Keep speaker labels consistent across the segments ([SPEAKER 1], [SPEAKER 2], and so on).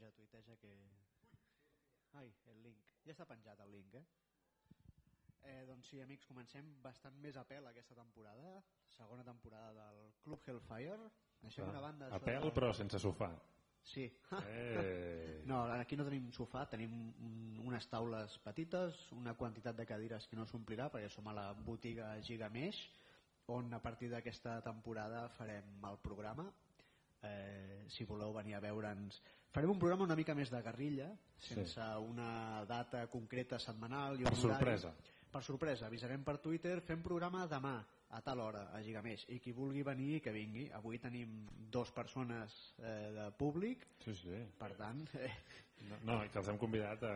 [SPEAKER 1] neteja que... Ai, el link. Ja està penjat el link, eh? Eh, doncs sí, amics, comencem bastant més a pèl aquesta temporada, segona temporada del Club Hellfire. Deixem una banda...
[SPEAKER 2] A pèl però sense sofà.
[SPEAKER 1] Sí.
[SPEAKER 2] Eh.
[SPEAKER 1] No, aquí no tenim sofà, tenim un, unes taules petites, una quantitat de cadires que no s'omplirà perquè som a la botiga Gigamesh, on a partir d'aquesta temporada farem el programa. Eh, si voleu venir a veure'ns... Farem un programa una mica més de guerrilla, sense
[SPEAKER 2] Sí.
[SPEAKER 1] una data concreta setmanal. I
[SPEAKER 2] Per sorpresa.
[SPEAKER 1] Per sorpresa, avisarem per Twitter, fem programa demà a tal hora a Gigamesh i qui vulgui venir que vingui. Avui tenim dos persones eh, de públic,
[SPEAKER 2] Sí, sí.
[SPEAKER 1] per tant, eh,
[SPEAKER 2] No, no, que els hem convidat a...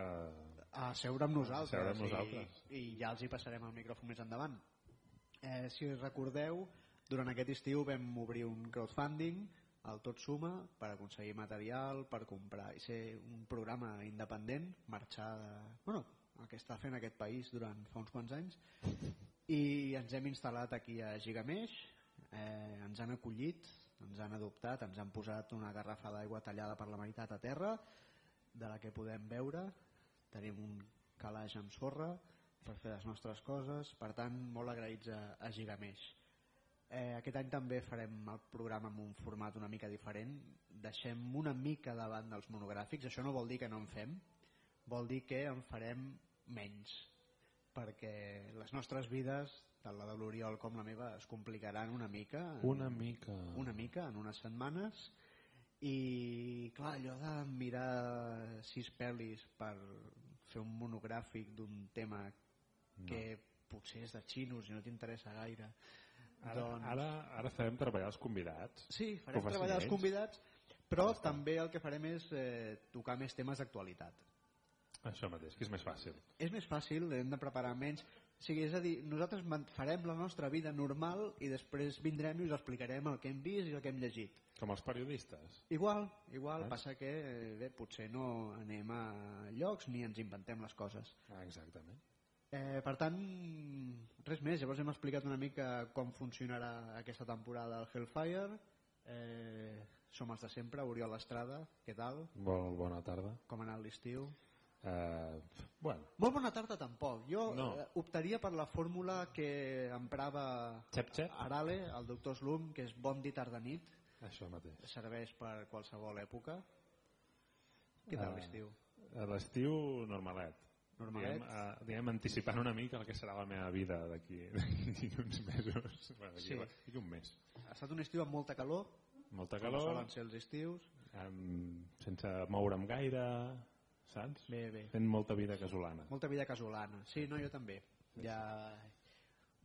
[SPEAKER 1] a seure amb nosaltres,
[SPEAKER 2] seure amb nosaltres.
[SPEAKER 1] I, i ja els hi passarem el micròfon més endavant. Eh, si recordeu, durant aquest estiu vam obrir un crowdfunding, el Tot Suma, per aconseguir material, per comprar i ser un programa independent, marxar de... Bueno, el que està fent aquest país durant fa uns quants anys. I ens hem instal·lat aquí a Gigamesh eh, ens han acollit ens han adoptat, ens han posat una garrafa d'aigua tallada per la meitat a terra de la que podem beure. Tenim un calaix amb sorra per fer les nostres coses. Per tant molt agraïts a, a Gigamesh eh, aquest any també farem el programa en un format una mica diferent. Deixem una mica davant dels monogràfics. Això no vol dir que no en fem. Vol dir que en farem menys. Perquè les nostres vides tant la de l'Oriol com la meva es complicaran una mica en-
[SPEAKER 2] Una mica...
[SPEAKER 1] una mica en unes setmanes. I clar, allò de mirar sis pel·lis per fer un monogràfic d'un tema que potser és de xinos i no t'interessa gaire
[SPEAKER 2] Ara,
[SPEAKER 1] doncs...
[SPEAKER 2] ara, ara farem treballar els convidats.
[SPEAKER 1] Sí, farem treballar els
[SPEAKER 2] ells.
[SPEAKER 1] convidats però també el que farem és eh, tocar més temes d'actualitat
[SPEAKER 2] Això mateix, que és més fàcil.
[SPEAKER 1] és més fàcil, hem de preparar menys o sigui, és a dir, nosaltres farem la nostra vida normal i després vindrem i us explicarem el que hem vist i el que hem llegit
[SPEAKER 2] Com els periodistes.
[SPEAKER 1] igual, igual,
[SPEAKER 2] Eh?
[SPEAKER 1] passa que eh, bé, potser no anem a llocs ni ens inventem les coses
[SPEAKER 2] Ah, exactament.
[SPEAKER 1] Eh, per tant res més, llavors hem explicat una mica com funcionarà aquesta temporada del Hellfire eh, som els de sempre, Oriol Estrada què tal?
[SPEAKER 2] Bon, bona tarda.
[SPEAKER 1] com ha anat l'estiu?
[SPEAKER 2] Uh, bueno,
[SPEAKER 1] Molt bona tarda tampoc. Jo
[SPEAKER 2] No.
[SPEAKER 1] eh, optaria per la fórmula que emprava
[SPEAKER 2] Xep, xep.
[SPEAKER 1] Arale, el doctor Slum, que és bon dit tarda nit,
[SPEAKER 2] això mateix.
[SPEAKER 1] serveix per qualsevol època. Què tal
[SPEAKER 2] Eh,
[SPEAKER 1] l'estiu?
[SPEAKER 2] L'estiu, normalet.
[SPEAKER 1] Normalet.
[SPEAKER 2] Diguem, uh, diguem, anticipant una mica el que serà la meva vida d'aquí uns mesos. Bueno, d'aquí
[SPEAKER 1] Sí.
[SPEAKER 2] d'aquí un mes.
[SPEAKER 1] Ha estat un estiu amb molta calor,
[SPEAKER 2] Molta
[SPEAKER 1] com
[SPEAKER 2] calor,
[SPEAKER 1] solen ser els estius.
[SPEAKER 2] um, sense moure'm gaire, saps?
[SPEAKER 1] Bé, bé.
[SPEAKER 2] Fent molta vida casolana.
[SPEAKER 1] Molta vida casolana. Sí, no, jo també. Ja...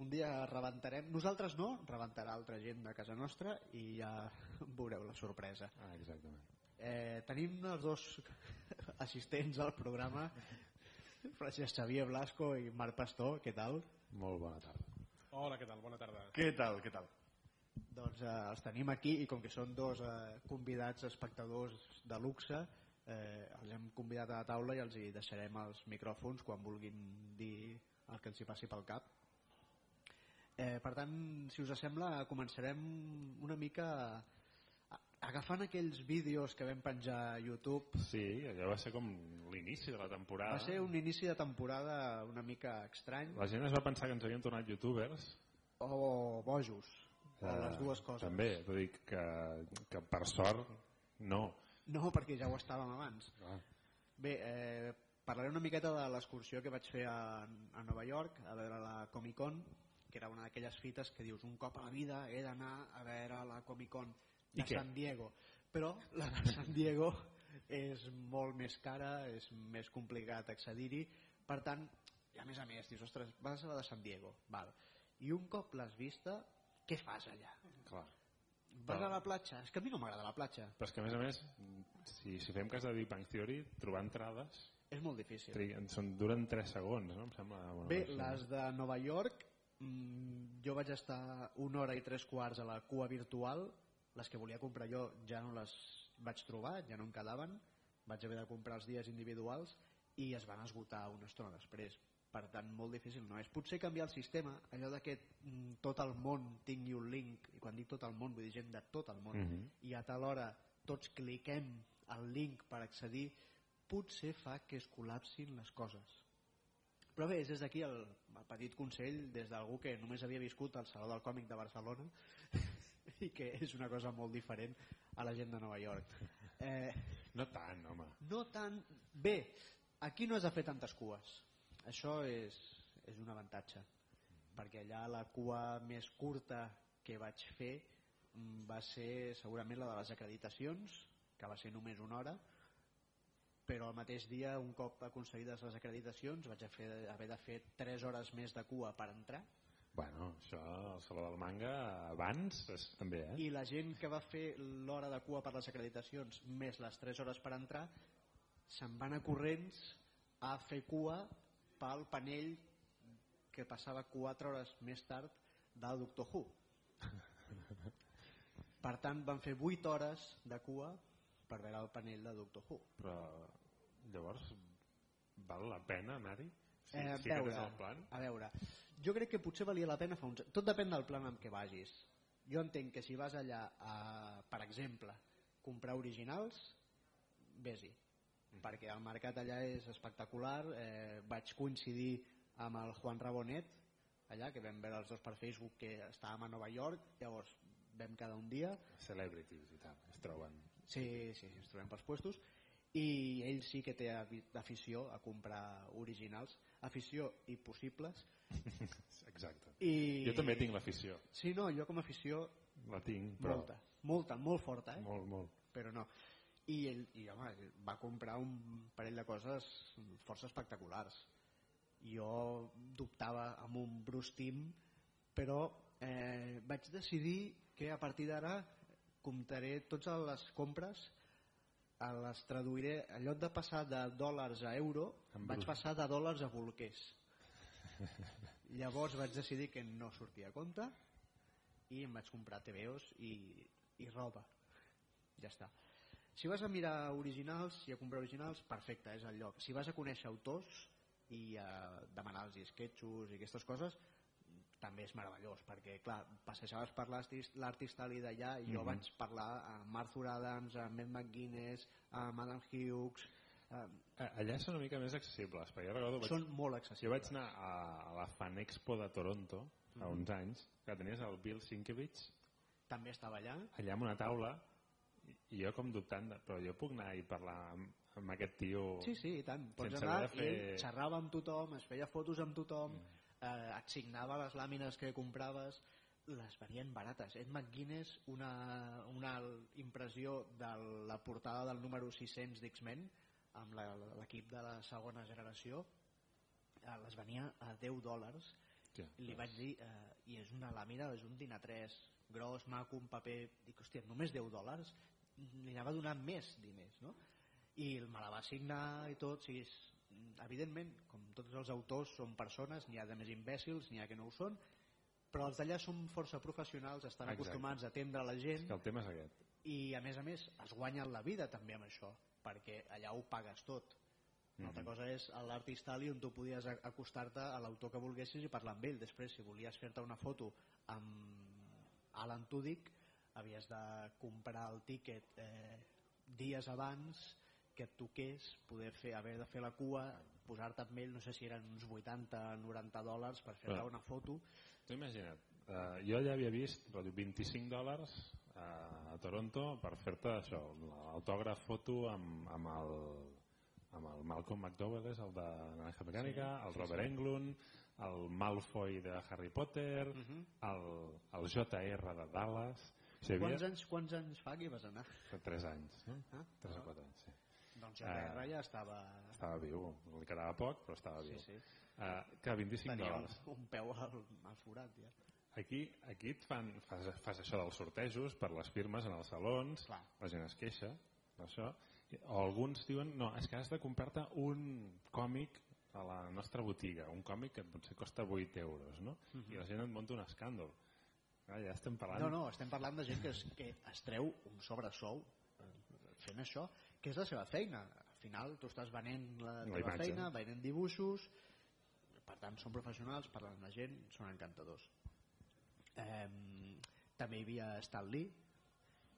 [SPEAKER 1] Un dia rebentarem, nosaltres no, rebentarà altra gent de casa nostra i ja veureu la sorpresa.
[SPEAKER 2] Ah, exactament.
[SPEAKER 1] Eh, tenim els dos assistents al programa, Francesc Xavier Blasco i Marc Pastor, què tal?
[SPEAKER 2] Molt bona tarda.
[SPEAKER 3] Hola, què tal? Bona tarda.
[SPEAKER 4] Què tal, què tal?
[SPEAKER 1] Doncs eh, els tenim aquí i com que són dos eh, convidats espectadors de luxe, eh, els hem convidat a la taula i els hi deixarem els micròfons quan vulguin dir el que els hi passi pel cap. Eh, per tant, si us sembla, començarem una mica agafant aquells vídeos que vam penjar a YouTube.
[SPEAKER 2] Sí, allò va ser com l'inici de la temporada.
[SPEAKER 1] Va ser un inici de temporada una mica estrany,
[SPEAKER 2] La gent es va pensar que ens havien tornat youtubers.
[SPEAKER 1] o bojos, o
[SPEAKER 2] Eh,
[SPEAKER 1] les dues coses.
[SPEAKER 2] També, vull dir que, que per sort no.
[SPEAKER 1] No, perquè ja ho estàvem abans.
[SPEAKER 2] Clar.
[SPEAKER 1] Bé, eh, parlaré una miqueta de l'excursió que vaig fer a, a Nova York a veure la Comic Con que era una d'aquelles fites que dius un cop a la vida he d'anar a veure la Comic Con de? San Diego però la de San Diego és molt més cara és més complicat accedir-hi per tant, a més a més dius, ostres, vas a la de San Diego val. i un cop l'has vista què fas allà?
[SPEAKER 2] Clar.
[SPEAKER 1] vas a la platja? és que a mi no m'agrada la platja
[SPEAKER 2] Però és que a més a més, si, si fem cas de Big Bang Theory, trobar entrades
[SPEAKER 1] és molt difícil
[SPEAKER 2] triguen, són, duren 3 segons, no? Em sembla... Bueno,
[SPEAKER 1] Bé,
[SPEAKER 2] no
[SPEAKER 1] les de Nova York, mm, jo vaig estar una hora i tres quarts a la cua virtual, les que volia comprar jo ja no les vaig trobar, ja no em quedaven, vaig haver de comprar els dies individuals i es van esgotar una estona després. Per tant, molt difícil no és. Potser canviar el sistema, allò de que mm, tot el món tingui un link, i quan dic tot el món vull dir gent de tot el món,
[SPEAKER 2] Mhm.
[SPEAKER 1] i a tal hora tots cliquem el link per accedir potser fa que es col·lapsin les coses però bé, és des d'aquí el, el petit consell des d'algú que només havia viscut al Saló del Còmic de Barcelona i que és una cosa molt diferent a la gent de Nova York.
[SPEAKER 2] Eh, no tant, home.
[SPEAKER 1] no tant, bé aquí no has de fer tantes cues. Això és, és un avantatge perquè allà la cua més curta que vaig fer mm, va ser segurament la de les acreditacions que va ser només una hora però el mateix dia un cop aconseguides les acreditacions vaig fer, haver de fer 3 hores més de cua per entrar
[SPEAKER 2] Bueno, això al Saló del Manga abans és, també, eh?
[SPEAKER 1] I la gent que va fer l'hora de cua per les acreditacions més les 3 hores per entrar se'n van a corrents a fer cua pel panell que passava 4 hores més tard del Doctor Who. per tant, van fer 8 hores de cua per veure el panell de Doctor Who.
[SPEAKER 2] Però llavors val la pena anar-hi?
[SPEAKER 1] Sí, eh, sí veure, el plan? A veure, jo crec que potser valia la pena fa uns... Tot depèn del plan amb què vagis. Jo entenc que si vas allà a, per exemple, comprar originals, vés-hi. Mm. Perquè el mercat allà és espectacular. Eh, vaig coincidir amb el Juan Rabonet, allà, que vam veure els dos per Facebook que estàvem a Nova York, llavors vam cada un dia.
[SPEAKER 2] Celebrities i tal, es troben.
[SPEAKER 1] Sí, sí, ens trobem pels puestos i ell sí que té afició a comprar originals afició i possibles.
[SPEAKER 2] Exacte. I... jo també tinc l'afició.
[SPEAKER 1] Sí, no, jo com a afició
[SPEAKER 2] la tinc, però...
[SPEAKER 1] molta, molta, molt forta eh?
[SPEAKER 2] molt, molt.
[SPEAKER 1] però no. I ell i, home, va comprar un parell de coses força espectaculars. Jo dubtava amb un Bruce Timm però eh, vaig decidir que a partir d'ara comptaré totes les compres les traduiré. En lloc de passar de dòlars a euro en vaig passar de dòlars a bolquers. Llavors vaig decidir que no sortia a compte i em vaig comprar TVOs i, i roba. Ja està. Si vas a mirar originals i a comprar originals perfecte, és el lloc. Si vas a conèixer autors i a demanar-los sketchos i aquestes coses també és meravellós perquè clar, passejaves per l'artista Ali d'allà i jo mm -hmm. vaig parlar amb Arthur Adams, amb Matt McGuinness amb Adam Hughes
[SPEAKER 2] amb... allà són una mica més accessibles perquè jo recordo,
[SPEAKER 1] vaig... són molt accessibles
[SPEAKER 2] jo vaig anar a, a la Fan Expo de Toronto fa mm -hmm. uns anys que tenies el Bill Sienkiewicz
[SPEAKER 1] també estava allà
[SPEAKER 2] allà amb una taula i jo com dubtant de, però jo puc anar i parlar amb, amb aquest tio
[SPEAKER 1] sí, sí, i tant, pots anar fer... ell xerrava amb tothom es feia fotos amb tothom mm eh, et signava les làmines que compraves les venien barates. Ed McGuinness una, una impressió de la portada del número 600 d'X-Men amb l'equip de la segona generació eh, les venia a 10 dòlars. Ja, li vaig dir eh, i és una làmina, és un dinar 3 gros, maco, un paper dic, hòstia, només 10 dòlars? Li anava donant més diners no? i me la va signar i tot o sigui, evidentment, com tots els autors són persones, n'hi ha de més imbècils, n'hi ha que no ho són, però els d'allà són força professionals, estan Exacte. acostumats a atendre la gent.
[SPEAKER 2] És que el tema és aquest.
[SPEAKER 1] I a més a més es guanyen la vida també amb això, perquè allà ho pagues tot. Una altra mhm. cosa és l'artista Ali on tu podies acostar-te a l'autor que volguessis i parlar amb ell. Després, si volies fer-te una foto amb Alan Tudyk, havies de comprar el tíquet eh, dies abans que et toqués poder fer, haver de fer la cua posar-te amb ell, no sé si eren uns 80 90 dòlars per fer-te una foto
[SPEAKER 2] imagina't, uh, jo ja havia vist 25 dòlars uh, a Toronto per fer-te això l'autògraf foto amb, amb el amb el Malcolm McDowell és el de Naranja Mecànica, sí, el Robert sí, sí. Englund el Malfoy de Harry Potter uh mhm. -huh. el, el JR de Dallas
[SPEAKER 1] o sigui, quants, havia... anys, quants anys fa que hi vas anar?
[SPEAKER 2] 3 anys no? ah, 3 o 4 anys, sí
[SPEAKER 1] Gerra eh, ja estava...
[SPEAKER 2] Estava viu, li quedava poc, però estava viu. Sí, sí. Eh, que 25 Tenia dòlars.
[SPEAKER 1] Un, un peu al, al forat, ja.
[SPEAKER 2] Aquí, aquí et fan, fas, fas això dels sortejos per les firmes en els salons, Clar. la gent es queixa això, o alguns diuen no, és que has de comprar-te un còmic a la nostra botiga, un còmic que potser costa 8 euros, no? Uh -huh. I la gent et munta un escàndol. Ah, ja estem parlant...
[SPEAKER 1] No, no, estem parlant de gent que es, que es treu un sobresou eh, fent això que és la seva feina. Al final tu estàs venent la teva la feina venent dibuixos per tant són professionals, parlen amb la gent són encantadors. Eh, també hi havia Stan Lee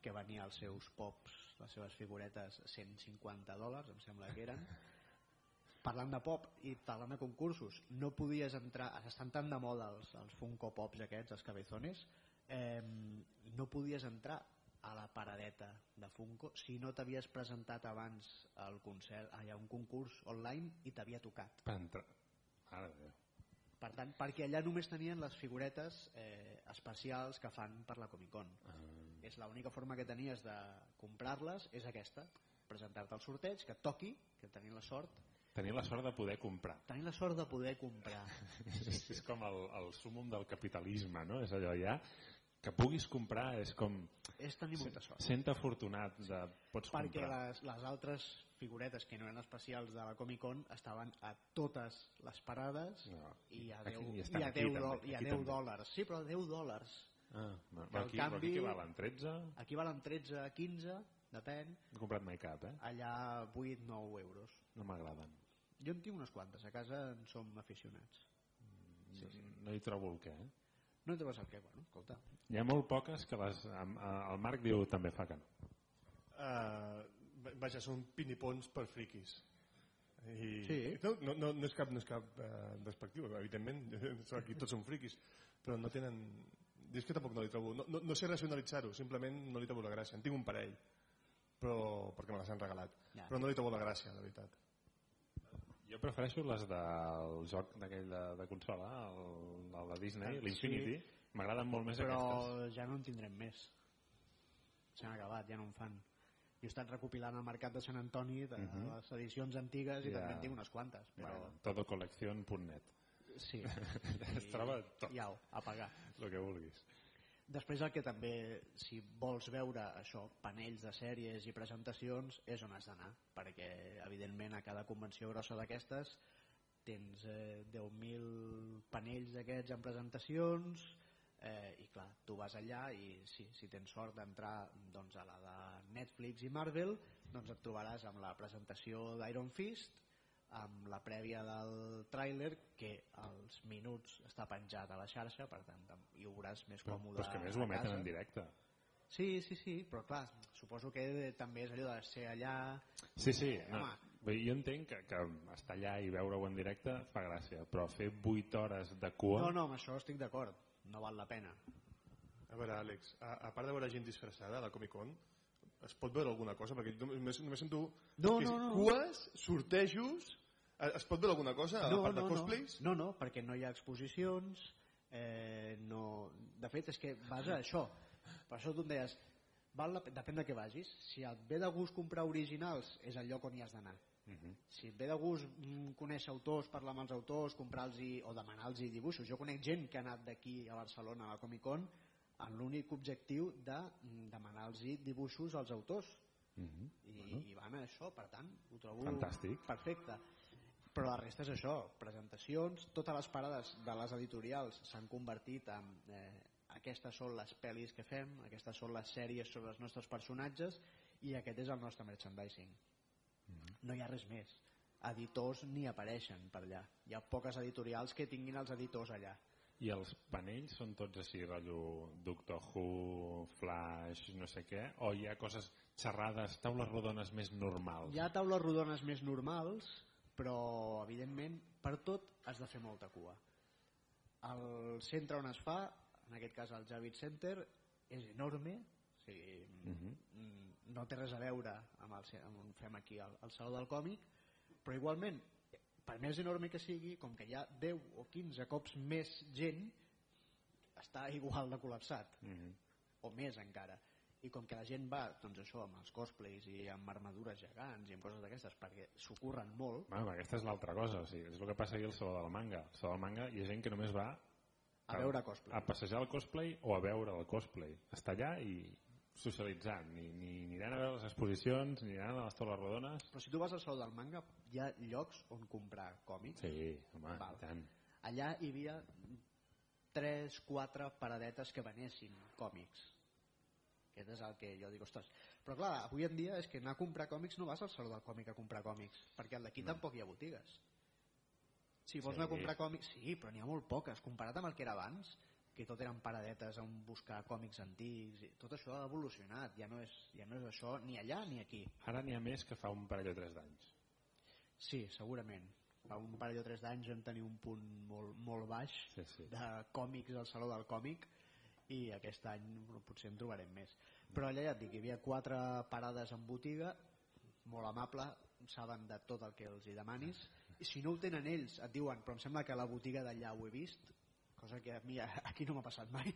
[SPEAKER 1] que venia als seus pops les seves figuretes 150 dòlars, em sembla que eren. Parlant de pop i parlant de concursos, no podies entrar, estan tan de moda els, els Funko Pops aquests, els cabezones, eh, no podies entrar a la paradeta de Funko si no t'havies presentat abans al concert, hi ha un concurs online i t'havia tocat.
[SPEAKER 2] Per entrar... Ara, Déu.
[SPEAKER 1] Per tant, perquè allà només tenien les figuretes eh, especials que fan per la Comic Con.
[SPEAKER 2] Ah,
[SPEAKER 1] És l'única forma que tenies de comprar-les, és aquesta, presentar-te al sorteig, que toqui, que tenir la sort,
[SPEAKER 2] tenir la sort de poder comprar.
[SPEAKER 1] tenir la sort de poder comprar.
[SPEAKER 2] és com el, el súmum del capitalisme, no? És allò ja que puguis comprar és com
[SPEAKER 1] És tenir molta sort.
[SPEAKER 2] sent afortunat de pots
[SPEAKER 1] Perquè
[SPEAKER 2] comprar
[SPEAKER 1] les, les altres figuretes que no eren especials de la Comic Con estaven a totes les parades
[SPEAKER 2] No.
[SPEAKER 1] i a
[SPEAKER 2] Aquí
[SPEAKER 1] 10,
[SPEAKER 2] hi estan,
[SPEAKER 1] i a
[SPEAKER 2] aquí
[SPEAKER 1] 10,
[SPEAKER 2] també,
[SPEAKER 1] dò- i a
[SPEAKER 2] aquí
[SPEAKER 1] 10
[SPEAKER 2] també.
[SPEAKER 1] dòlars. Sí, però 10 dòlars.
[SPEAKER 2] ah, no. Aquí,
[SPEAKER 1] canvi-
[SPEAKER 2] aquí valen 13
[SPEAKER 1] Aquí valen 13, 15, depèn.
[SPEAKER 2] no he comprat mai cap, eh?
[SPEAKER 1] Allà 8, 9 euros.
[SPEAKER 2] no m'agraden
[SPEAKER 1] Jo en tinc unes quantes, a casa en som aficionats.
[SPEAKER 2] sí, sí. no hi trobo el què eh?
[SPEAKER 1] No et trobes el què? Bueno, escolta.
[SPEAKER 2] hi ha molt poques que les, el Marc diu també fa que no
[SPEAKER 3] Uh, vaja, són pinipons per friquis. I,
[SPEAKER 1] Sí.
[SPEAKER 3] no, no, no, no és cap, no és cap uh, despectiu, evidentment, aquí tots són friquis, però no tenen... Dius que tampoc no li trobo... No, no, no sé racionalitzar-ho, simplement no li trobo la gràcia. En tinc un parell, però perquè me les han regalat.
[SPEAKER 1] Ja.
[SPEAKER 3] Però no li trobo la gràcia, la veritat.
[SPEAKER 2] Jo prefereixo les del joc d'aquell de, de consola el, el de Disney,
[SPEAKER 1] Ah,
[SPEAKER 2] l'Infinity m'agraden molt més
[SPEAKER 1] Però
[SPEAKER 2] aquestes
[SPEAKER 1] ja no en tindrem més. S'han acabat, ja no en fan. Jo he estat recopilant el mercat de Sant Antoni de
[SPEAKER 2] Mhm.
[SPEAKER 1] les edicions antigues i
[SPEAKER 2] Ja.
[SPEAKER 1] també en tinc unes quantes. Però...
[SPEAKER 2] bueno, todocolección.net
[SPEAKER 1] Sí.
[SPEAKER 2] es troba tot
[SPEAKER 1] au, a pagar.
[SPEAKER 2] el que vulguis
[SPEAKER 1] Després el que també, si vols veure això, panells de sèries i presentacions, és on has d'anar, perquè evidentment a cada convenció grossa d'aquestes tens eh, 10.000 panells d'aquests en presentacions eh, i clar, tu vas allà i sí, si tens sort d'entrar doncs, a la de Netflix i Marvel doncs et trobaràs amb la presentació d'Iron Fist amb la prèvia del tràiler que als minuts està penjat a la xarxa per tant hi ho veuràs més
[SPEAKER 2] però,
[SPEAKER 1] còmode
[SPEAKER 2] però és que més ho emeten en directe
[SPEAKER 1] Sí, sí, sí, però clar, suposo que també és allò de ser allà...
[SPEAKER 2] sí, sí, no,
[SPEAKER 1] Home.
[SPEAKER 2] jo entenc que, que estar allà i veure-ho en directe fa gràcia però fer 8 hores de cua
[SPEAKER 1] No, no, amb això estic d'acord, no val la pena.
[SPEAKER 3] A veure, Àlex, a, a part de veure gent disfressada a la Comic Con, es pot veure alguna cosa? Perquè només, només sento
[SPEAKER 1] No, no, no.
[SPEAKER 3] cues, sortejos... eh, Es pot veure alguna cosa a
[SPEAKER 1] no,
[SPEAKER 3] part de
[SPEAKER 1] no,
[SPEAKER 3] cosplays?
[SPEAKER 1] No, no, perquè no hi ha exposicions, eh, no... de fet és que vas a això. Per això tu em deies, val la... depèn de què vagis. Si et ve de gust comprar originals, és el lloc on hi has d'anar.
[SPEAKER 2] Mhm.
[SPEAKER 1] Si et ve de gust mm, conèixer autors, parlar amb els autors, comprar-los o demanar-los dibuixos. Jo conec gent que ha anat d'aquí a Barcelona a la Comic Con amb l'únic objectiu de mm, demanar-los dibuixos als autors.
[SPEAKER 2] Mhm.
[SPEAKER 1] i, i van a això, per tant ho trobo
[SPEAKER 2] Fantàstic.
[SPEAKER 1] perfecte. Però la resta és això, presentacions totes les parades de les editorials s'han convertit en eh, aquestes són les pel·lis que fem aquestes són les sèries sobre els nostres personatges i aquest és el nostre merchandising. No hi ha res més. Editors ni apareixen per allà. Hi ha poques editorials que tinguin els editors allà
[SPEAKER 2] i els panells són tots així rotllo Doctor Who, Flash no sé què, o hi ha coses xerrades, taules rodones més normals
[SPEAKER 1] Hi ha taules rodones més normals, però evidentment per tot has de fer molta cua. El centre on es fa, en aquest cas el Javits Center, és enorme, o sigui,
[SPEAKER 2] Mhm.
[SPEAKER 1] mm, no té res a veure amb el amb on fem aquí el, el Saló del Còmic, però igualment, per més enorme que sigui, com que hi ha 10 o 15 cops més gent, està igual de col·lapsat
[SPEAKER 2] Mhm.
[SPEAKER 1] o més encara i com que la gent va doncs això, amb els cosplays i amb armadures gegants i amb coses d'aquestes perquè s'ho curren molt
[SPEAKER 2] Bueno, aquesta és l'altra cosa, o sigui, és el que passa aquí al Saló del Manga. Al Saló del Manga hi ha gent que només va
[SPEAKER 1] a veure cosplay
[SPEAKER 2] a passejar el cosplay o a veure el cosplay. Està allà i socialitzant, ni, ni aniran a veure les exposicions, ni aniran a les taules rodones.
[SPEAKER 1] però si tu vas al Saló del Manga hi ha llocs on comprar còmics
[SPEAKER 2] Sí, home,
[SPEAKER 1] Val.
[SPEAKER 2] i tant.
[SPEAKER 1] allà hi havia 3, 4 paradetes que venessin còmics aquest és el que jo dic, ostres però clar, avui en dia és que anar a comprar còmics no vas al Saló del Còmic a comprar còmics perquè d'aquí
[SPEAKER 2] No.
[SPEAKER 1] tampoc hi ha botigues si vols
[SPEAKER 2] Sí.
[SPEAKER 1] anar a comprar còmics sí, però n'hi ha molt poques comparat amb el que era abans que tot eren paradetes on buscar còmics antics i tot això ha evolucionat ja no és, ja no és això ni allà ni aquí.
[SPEAKER 2] Ara n'hi ha més que fa un parell o tres d'anys.
[SPEAKER 1] sí, segurament. Fa un parell o tres d'anys vam tenir un punt molt, molt baix
[SPEAKER 2] Sí, sí.
[SPEAKER 1] de còmics al Saló del Còmic i aquest any potser en trobarem més. Però allà ja et dic, hi havia quatre parades en botiga molt amable saben de tot el que els hi demanis. I si no ho tenen ells et diuen però em sembla que la botiga d'allà ho he vist cosa que a mi aquí no m'ha passat mai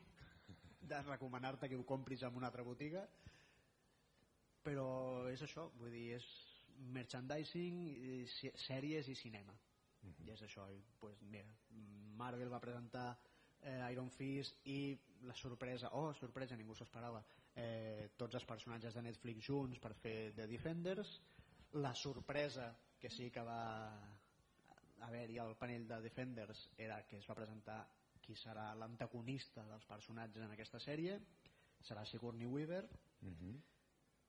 [SPEAKER 1] de recomanar-te que ho compris en una altra botiga però és això vull dir, és merchandising sèries i cinema. I és això i, pues, mira, Marvel va presentar eh, Iron Fist i la sorpresa, oh sorpresa ningú s'ho esperava eh, tots els personatges de Netflix junts per fer The Defenders la sorpresa que sí que va haver-hi al panell de Defenders era que es va presentar qui serà l'antagonista dels personatges en aquesta sèrie serà Sigourney Weaver
[SPEAKER 2] Mhm.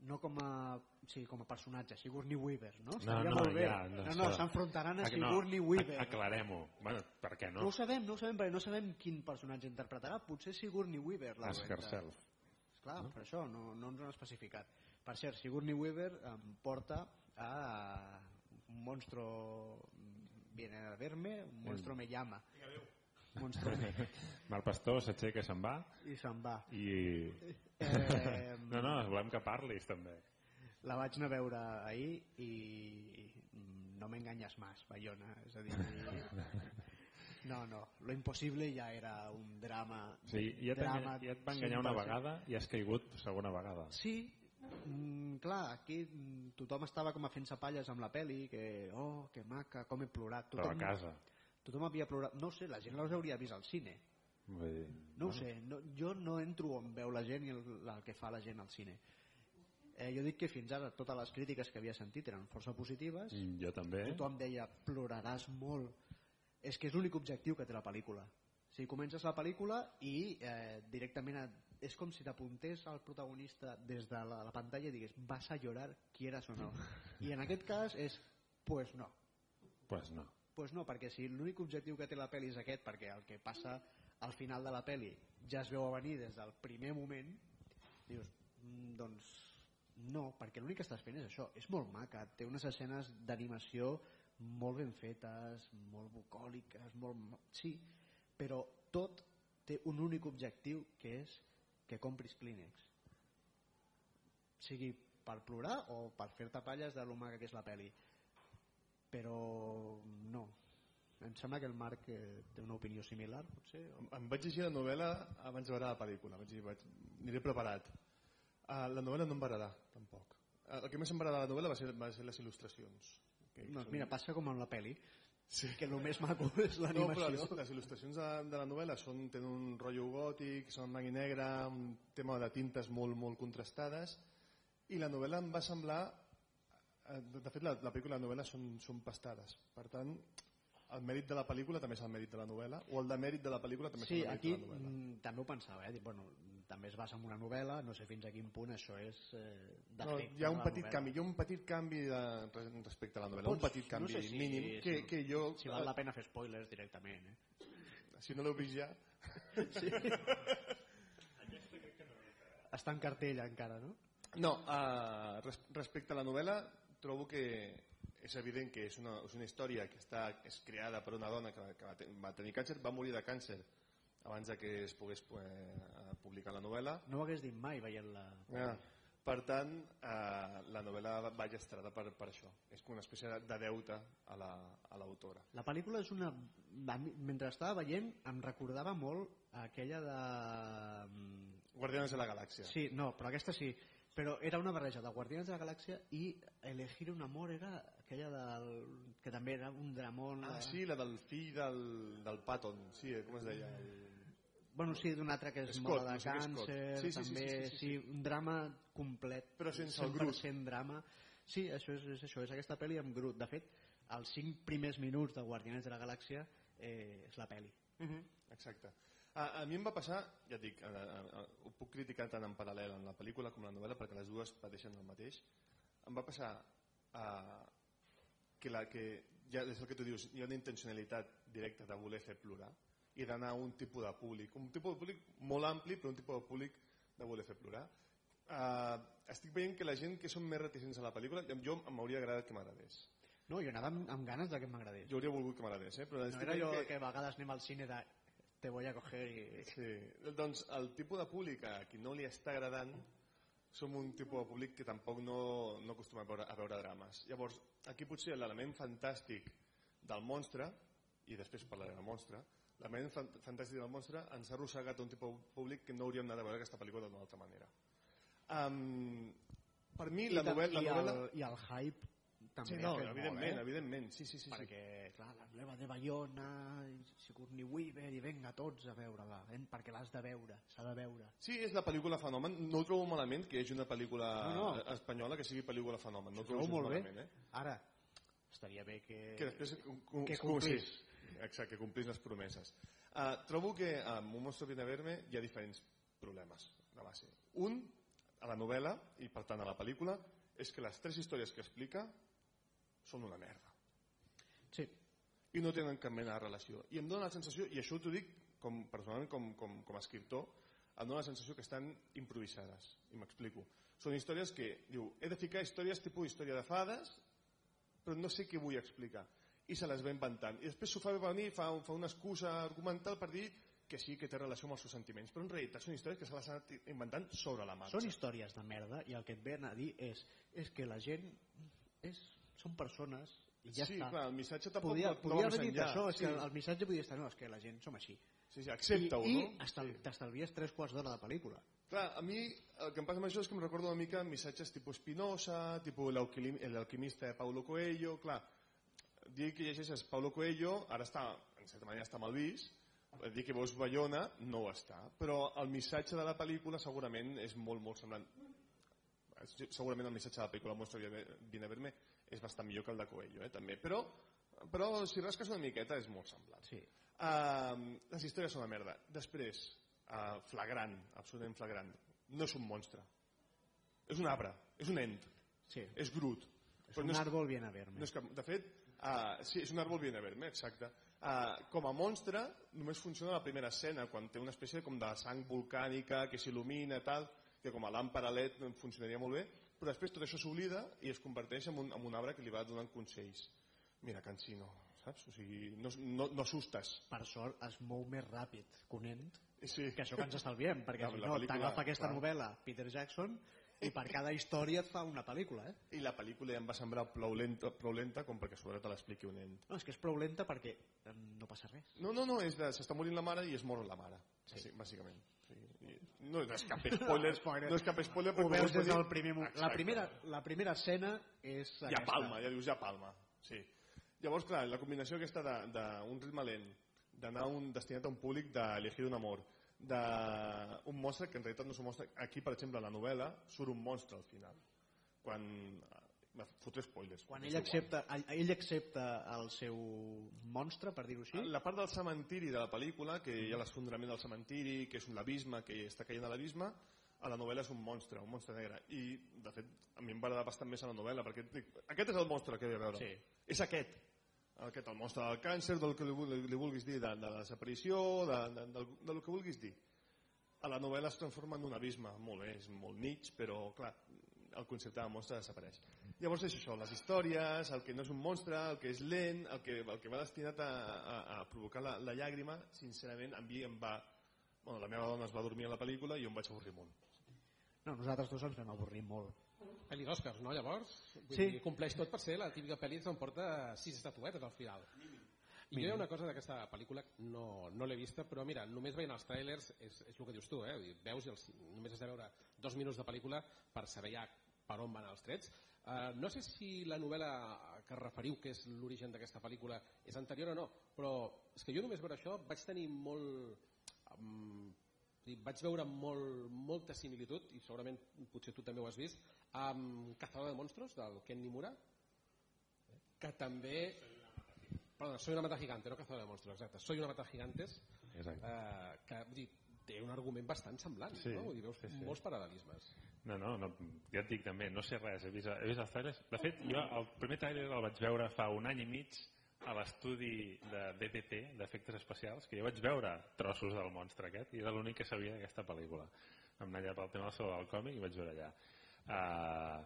[SPEAKER 1] no com a, sí, com a personatge Sigourney Weaver no?
[SPEAKER 2] No,
[SPEAKER 1] Estaria
[SPEAKER 2] no,
[SPEAKER 1] molt bé
[SPEAKER 2] ja, no,
[SPEAKER 1] no, no s'enfrontaran a
[SPEAKER 2] no,
[SPEAKER 1] Sigourney Weaver
[SPEAKER 2] ac- Aclarem-ho. Bueno, per què
[SPEAKER 1] no
[SPEAKER 2] no?
[SPEAKER 1] ho sabem, no ho sabem, perquè no sabem quin personatge interpretarà. Potser Sigourney Weaver. la dolenta.
[SPEAKER 2] herself.
[SPEAKER 1] Esclar, per això no, no ens ho han especificat. Per cert, Sigourney Weaver em porta a un monstro viene a verme, un monstro me llama. Me...
[SPEAKER 2] El pastor s'aixeca se'n va
[SPEAKER 1] i se'n va.
[SPEAKER 2] i...
[SPEAKER 1] Eh,
[SPEAKER 2] No, no, volem que parlis també.
[SPEAKER 1] la vaig anar a veure ahir i no m'enganyes més, Bayona. És a dir, no, no, lo impossible ja era un drama.
[SPEAKER 2] Sí, ja,
[SPEAKER 1] drama
[SPEAKER 2] ja et va enganyar una
[SPEAKER 1] 100%.
[SPEAKER 2] vegada i has caigut segona vegada.
[SPEAKER 1] Sí, mm, clar, aquí tothom estava com a fent palles amb la peli, que, oh, que maca, com he plorat.
[SPEAKER 2] Però a
[SPEAKER 1] Tothom,
[SPEAKER 2] casa.
[SPEAKER 1] Tothom havia plorat. No sé, la gent els hauria vist al cine.
[SPEAKER 2] Vull dir,
[SPEAKER 1] No ho sé, no, jo no entro on veu la gent i el, el que fa la gent al cine. Eh, jo dic que fins ara totes les crítiques que havia sentit eren força positives.
[SPEAKER 2] mm, jo també.
[SPEAKER 1] Tothom deia, ploraràs molt. És que és l'únic objectiu que té la pel·lícula. O sigui, comences la pel·lícula i eh, directament et, és com si t'apuntés al protagonista des de la, la pantalla i digués vas a llorar, quieras o no. I en aquest cas és, pues no.
[SPEAKER 2] Pues no.
[SPEAKER 1] Pues no, perquè si l'únic objectiu que té la pel·li és aquest, perquè el que passa al final de la pel·li ja es veu a venir des del primer moment, dius, mm, doncs no, perquè l'únic que estàs fent és això, és molt maca, té unes escenes d'animació molt ben fetes, molt bucòliques, molt... Sí, però tot té un únic objectiu que és que compris clínex. Sigui per plorar o per fer-te palles de lo maca que és la peli. Però no. Em sembla que el Marc eh, té una opinió similar, potser. O...
[SPEAKER 3] Em vaig llegir la novel·la abans de veure la pel·lícula. Vaig dir, vaig, aniré preparat. Uh, la novel·la no em va agradar, tampoc. Uh, el que més em va agradar de la novel·la va ser, va ser les il·lustracions. Que,
[SPEAKER 1] Doncs
[SPEAKER 3] són-
[SPEAKER 1] mira, passa com amb la peli,
[SPEAKER 3] Sí.
[SPEAKER 1] que el més maco és
[SPEAKER 3] No,
[SPEAKER 1] l'animació.
[SPEAKER 3] les, les il·lustracions de, de la novel·la són, tenen un rotllo gòtic, són blanc i negre, un tema de tintes molt, molt contrastades, i la novel·la em va semblar... eh, De de fet, la, la pel·lícula i la novel·la són, són pastades. Per tant, el mèrit de la pel·lícula també és el mèrit de la novel·la, o el demèrit de la pel·lícula també
[SPEAKER 1] Sí,
[SPEAKER 3] és el mèrit
[SPEAKER 1] aquí
[SPEAKER 3] de la novel·la.
[SPEAKER 1] mm, també ho pensava, eh? Bueno, també es basa en una novel·la, no sé fins a quin punt això és eh,
[SPEAKER 3] No, hi ha
[SPEAKER 1] de
[SPEAKER 3] un petit
[SPEAKER 1] novel·la.
[SPEAKER 3] canvi, hi ha un petit canvi de, respecte a la novel·la,
[SPEAKER 1] Pots-
[SPEAKER 3] un petit
[SPEAKER 1] no
[SPEAKER 3] canvi
[SPEAKER 1] sé si-
[SPEAKER 3] mínim que,
[SPEAKER 1] si-
[SPEAKER 3] que jo,
[SPEAKER 1] Si val la pena fer spoilers directament, eh?
[SPEAKER 3] si no l'heu vist ja,
[SPEAKER 1] Està en cartell encara, no?
[SPEAKER 3] No, uh, res, respecte a la novel·la, trobo que és evident que és una, és una història que està, és creada per una dona que, que va, ten, va tenir càncer, va morir de càncer abans de que es pogués eh, publicar la novel·la.
[SPEAKER 1] No ho hagués dit mai veient-la.
[SPEAKER 3] Ah, per tant, eh, la novel·la va llestrada per, per això. És com una espècie de, de deute a la- a l'autora.
[SPEAKER 1] La pel·lícula és una... Mentre estava veient em recordava molt aquella de...
[SPEAKER 3] Guardianes de la Galàxia.
[SPEAKER 1] Sí, no, però aquesta sí. Però era una barreja de Guardians de la Galàxia i Elegir un amor era aquella del... que també era un dramón...
[SPEAKER 3] Ah,
[SPEAKER 1] eh,
[SPEAKER 3] sí, la del fill del, del Patton. Sí, com es deia? El...
[SPEAKER 1] Bueno, sí, d'un altre que és
[SPEAKER 3] Scott,
[SPEAKER 1] molt de
[SPEAKER 3] no sé
[SPEAKER 1] càncer,
[SPEAKER 3] Sí, sí, sí,
[SPEAKER 1] també,
[SPEAKER 3] sí, sí, sí.
[SPEAKER 1] un drama complet.
[SPEAKER 3] Però sense el Groot.
[SPEAKER 1] 100% drama. Sí, això és, és això, és aquesta pel·li amb Groot. De fet, els cinc primers minuts de Guardianes de la Galàxia eh, és la pel·li.
[SPEAKER 3] Uh -huh. Exacte. A, a mi em va passar, ja et dic, a, a, a, ho puc criticar tant en paral·lel en la pel·lícula com en la novel·la perquè les dues pateixen el mateix. Em va passar a, que, la, que ja és el que tu dius, hi ha una intencionalitat directa de voler fer plorar. i d'anar a un tipus de públic. Un tipus de públic molt ampli, però un tipus de públic de voler fer plorar. Uh, estic veient que la gent que són més reticents a la pel·lícula, jo m'hauria agradat que m'agradés.
[SPEAKER 1] No, jo anava amb, amb ganes de que m'agradés.
[SPEAKER 3] Jo hauria volgut que m'agradés, eh? però
[SPEAKER 1] No era jo
[SPEAKER 3] que...
[SPEAKER 1] que... a vegades anem al cine de te voy a coger i...
[SPEAKER 3] Sí, doncs el tipus de públic a qui no li està agradant som un tipus de públic que tampoc no, no acostuma a veure, a veure drames. Llavors, aquí potser l'element fantàstic del monstre, i després parlaré del monstre, l'element fan fantàstic del monstre ens ha arrossegat a un tipus de públic que no hauríem anat a veure aquesta pel·lícula d'una altra manera. Um, per mi, la
[SPEAKER 1] I, tam-
[SPEAKER 3] novel·la...
[SPEAKER 1] i,
[SPEAKER 3] La novel·la...
[SPEAKER 1] el, I el hype també
[SPEAKER 3] Sí, no, evidentment,
[SPEAKER 1] molt, eh?
[SPEAKER 3] evidentment, sí, sí, sí. sí.
[SPEAKER 1] perquè, clar, la nueva de Bayona, Sigourney Weaver, i venga tots a veure-la, eh? perquè l'has de veure, s'ha de veure.
[SPEAKER 3] Sí, és la pel·lícula fenomen. No ho trobo malament que hi hagi una pel·lícula
[SPEAKER 1] No, no.
[SPEAKER 3] espanyola que sigui pel·lícula fenomen. No ho
[SPEAKER 1] trobo
[SPEAKER 3] trobo
[SPEAKER 1] molt bé.
[SPEAKER 3] malament, eh?
[SPEAKER 1] Ara, estaria bé que...
[SPEAKER 3] que després
[SPEAKER 1] que
[SPEAKER 3] com-
[SPEAKER 1] complís.
[SPEAKER 3] sí, exacte, que complís les promeses uh, trobo que amb Un monstre viene a verme hi ha diferents problemes de base un, a la novel·la i per tant a la pel·lícula és que les tres històries que explica són una merda.
[SPEAKER 1] Sí,
[SPEAKER 3] i no tenen cap mena de relació. I em dóna la sensació, i això t'ho dic com, personalment com, com, com a escriptor em dóna la sensació que estan improvisades. I m'explico. Són històries que diu, he de ficar històries tipus història de fades però no sé què vull explicar. I se les va inventant. I després s'ho fa venir fa, fa una excusa argumental per dir que sí que té relació amb els seus sentiments. Però en realitat són històries que se les ha anat inventant sobre la marxa.
[SPEAKER 1] Són històries de merda i el que et ven a dir és, és que la gent és, són persones i ja
[SPEAKER 3] sí,
[SPEAKER 1] està.
[SPEAKER 3] clar, el missatge tampoc
[SPEAKER 1] Podia,
[SPEAKER 3] no,
[SPEAKER 1] podia haver dit això, és
[SPEAKER 3] sí,
[SPEAKER 1] que el missatge podia estar, no, és que la gent som així.
[SPEAKER 3] sí, sí, accepta-ho no?
[SPEAKER 1] i estal, t'estalvies tres quarts d'hora de pel·lícula.
[SPEAKER 3] Clar, a mi el que em passa amb això és que em recordo una mica missatges tipus Spinoza, tipus l'alquimista de Paulo Coelho, clar, dir que llegeixes Paulo Coelho, ara està, en certa manera està mal vist, dir que veus Bayona no ho està, però el missatge de la pel·lícula segurament és molt, molt semblant. Segurament el missatge de la pel·lícula Mostra Viene a Verme és bastant millor que el de Coelho, eh, també. Però, però si rasques una miqueta és molt semblant.
[SPEAKER 1] Sí.
[SPEAKER 3] Uh, les històries són una merda. Després, uh, flagrant, absolutament flagrant, no és un monstre. És un arbre, és un ent,
[SPEAKER 1] sí.
[SPEAKER 3] és Groot.
[SPEAKER 1] És
[SPEAKER 3] Però
[SPEAKER 1] un
[SPEAKER 3] no és,
[SPEAKER 1] àrbol bien a verme.
[SPEAKER 3] no és que, de fet, uh, sí, és un àrbol bien a verme, exacte. Uh, com a monstre, només funciona la primera escena, quan té una espècie com de sang volcànica que s'il·lumina, tal, que com a làmpara LED funcionaria molt bé, però després tot això s'oblida i es converteix en un, en un arbre que li va donant consells. Mira, Cancino, saps? O sigui, no, no, no assustes.
[SPEAKER 1] Per sort es mou més ràpid que un ent,
[SPEAKER 3] Sí.
[SPEAKER 1] que això que ens estalviem, perquè
[SPEAKER 3] La-
[SPEAKER 1] si no t'agafa aquesta
[SPEAKER 3] clar.
[SPEAKER 1] novel·la Peter Jackson i per cada història et fa una pel·lícula, eh?
[SPEAKER 3] I la pel·lícula ja em va semblar prou lenta, prou lenta com perquè a sobre te l'expliqui un ent.
[SPEAKER 1] No, és que és prou lenta perquè no passa res.
[SPEAKER 3] No, no, no, s'està morint la mare i es mor la mare, sí. bàsicament. No és cap spoiler,
[SPEAKER 1] Spoiler.
[SPEAKER 3] no és cap spoiler
[SPEAKER 1] Ho
[SPEAKER 3] perquè
[SPEAKER 1] veus des del primer moment. La primera, la primera escena és
[SPEAKER 3] Ja
[SPEAKER 1] aquesta.
[SPEAKER 3] palma, ja dius ja palma. Sí. Llavors, clar, la combinació aquesta d'un ritme lent, d'anar un, destinat a un públic d'elegir un amor, d'un monstre que en realitat no és un monstre. Aquí, per exemple, a la novel·la surt un monstre al final. Quan... Me fotré spoilers.
[SPEAKER 1] Quan ell accepta, ell accepta el seu monstre, per dir-ho així,
[SPEAKER 3] La part del cementiri de la pel·lícula, que hi ha l'esfondrament del cementiri, que és un abisme, que està caient a l'abisme, a la novel·la és un monstre, un monstre negre. I, de fet, a mi em va agradar bastant més a la novel·la, perquè dic, aquest és el monstre que he de veure.
[SPEAKER 1] Sí.
[SPEAKER 3] És aquest. Aquest, el monstre del càncer, del que li, li vulguis dir, de, de la desaparició, de, de, del, del que vulguis dir. A la novel·la es transforma en un abisme, molt bé, és molt mig, però, clar, el concepte de monstre desapareix. Llavors és això, les històries, el que no és un monstre, el que és lent, el que, el que va destinat a, a, a provocar la, la llàgrima, sincerament, a mi em va... Bueno, la meva dona es va dormir a la pel·lícula i jo em vaig avorrir molt.
[SPEAKER 1] no, nosaltres dos ens vam avorrir molt.
[SPEAKER 4] Pel·li d'Oscars, no, llavors? Vull
[SPEAKER 1] Sí.
[SPEAKER 4] dir, compleix tot per ser la típica pel·li que s'emporta sis estatuetes al final. I jo hi ha una cosa d'aquesta pel·lícula, no, no l'he vista, però mira, només veient els trailers és, és el que dius tu, eh? Veus i els, només has de veure dos minuts de pel·lícula per saber ja per on van els trets. Uh, no sé si la novel·la que referiu, que és l'origen d'aquesta pel·lícula, és anterior o no, però és que jo només veure això vaig tenir molt... Um, vaig veure molt, molta similitud, i segurament potser tu també ho has vist, amb Cazador de Monstros, del Ken Nimura, que també... Perdona, Soy una mata gigante, no Cazador de Monstros, exacte. Soy una mata gigantes,
[SPEAKER 2] Exacte.
[SPEAKER 4] eh, que vull dir, té un argument bastant semblant,
[SPEAKER 2] Sí,
[SPEAKER 4] no? Dir, veus
[SPEAKER 2] sí, sí.
[SPEAKER 4] molts paral·lelismes.
[SPEAKER 2] No, no, no, ja et dic també, no sé res, he vist, he vist els trailers. De fet, jo el primer trailer el vaig veure fa un any i mig a l'estudi de DDT, d'efectes especials, que jo vaig veure trossos del monstre aquest i era l'únic que sabia d'aquesta pel·lícula. Vam anar allà pel tema sobre el còmic i vaig veure allà. Uh,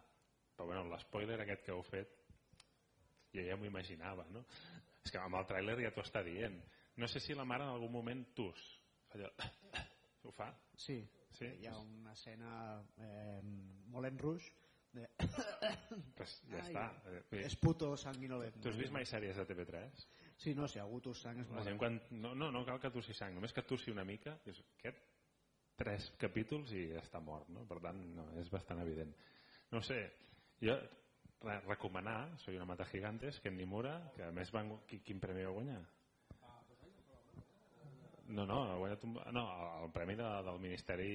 [SPEAKER 2] però bueno, l'espoiler aquest que heu fet jo ja m'ho imaginava, no? És que amb el tràiler ja t'ho està dient. No sé si la mare en algun moment tus. Allò, ho fa?
[SPEAKER 1] Sí,
[SPEAKER 2] Sí?
[SPEAKER 1] hi ha una escena eh, molt en ruix de...
[SPEAKER 2] Pues ja
[SPEAKER 1] Ai,
[SPEAKER 2] està. Eh, bé,
[SPEAKER 1] és puto sanguinolent.
[SPEAKER 2] Tu has vist mai sèries de TV3?
[SPEAKER 1] Sí, no, si algú tus sang és molt...
[SPEAKER 2] gent quan... no, no, no cal que tossi sang, només que tossi una mica, és aquest tres capítols i està mort, no? Per tant, no, és bastant evident. No sé, jo re, recomanar, soy una mata gigantes, que en Nimura, que a més van... Qui, quin premi va guanyar? No, no, ha guanyat un, no, el premi de, del Ministeri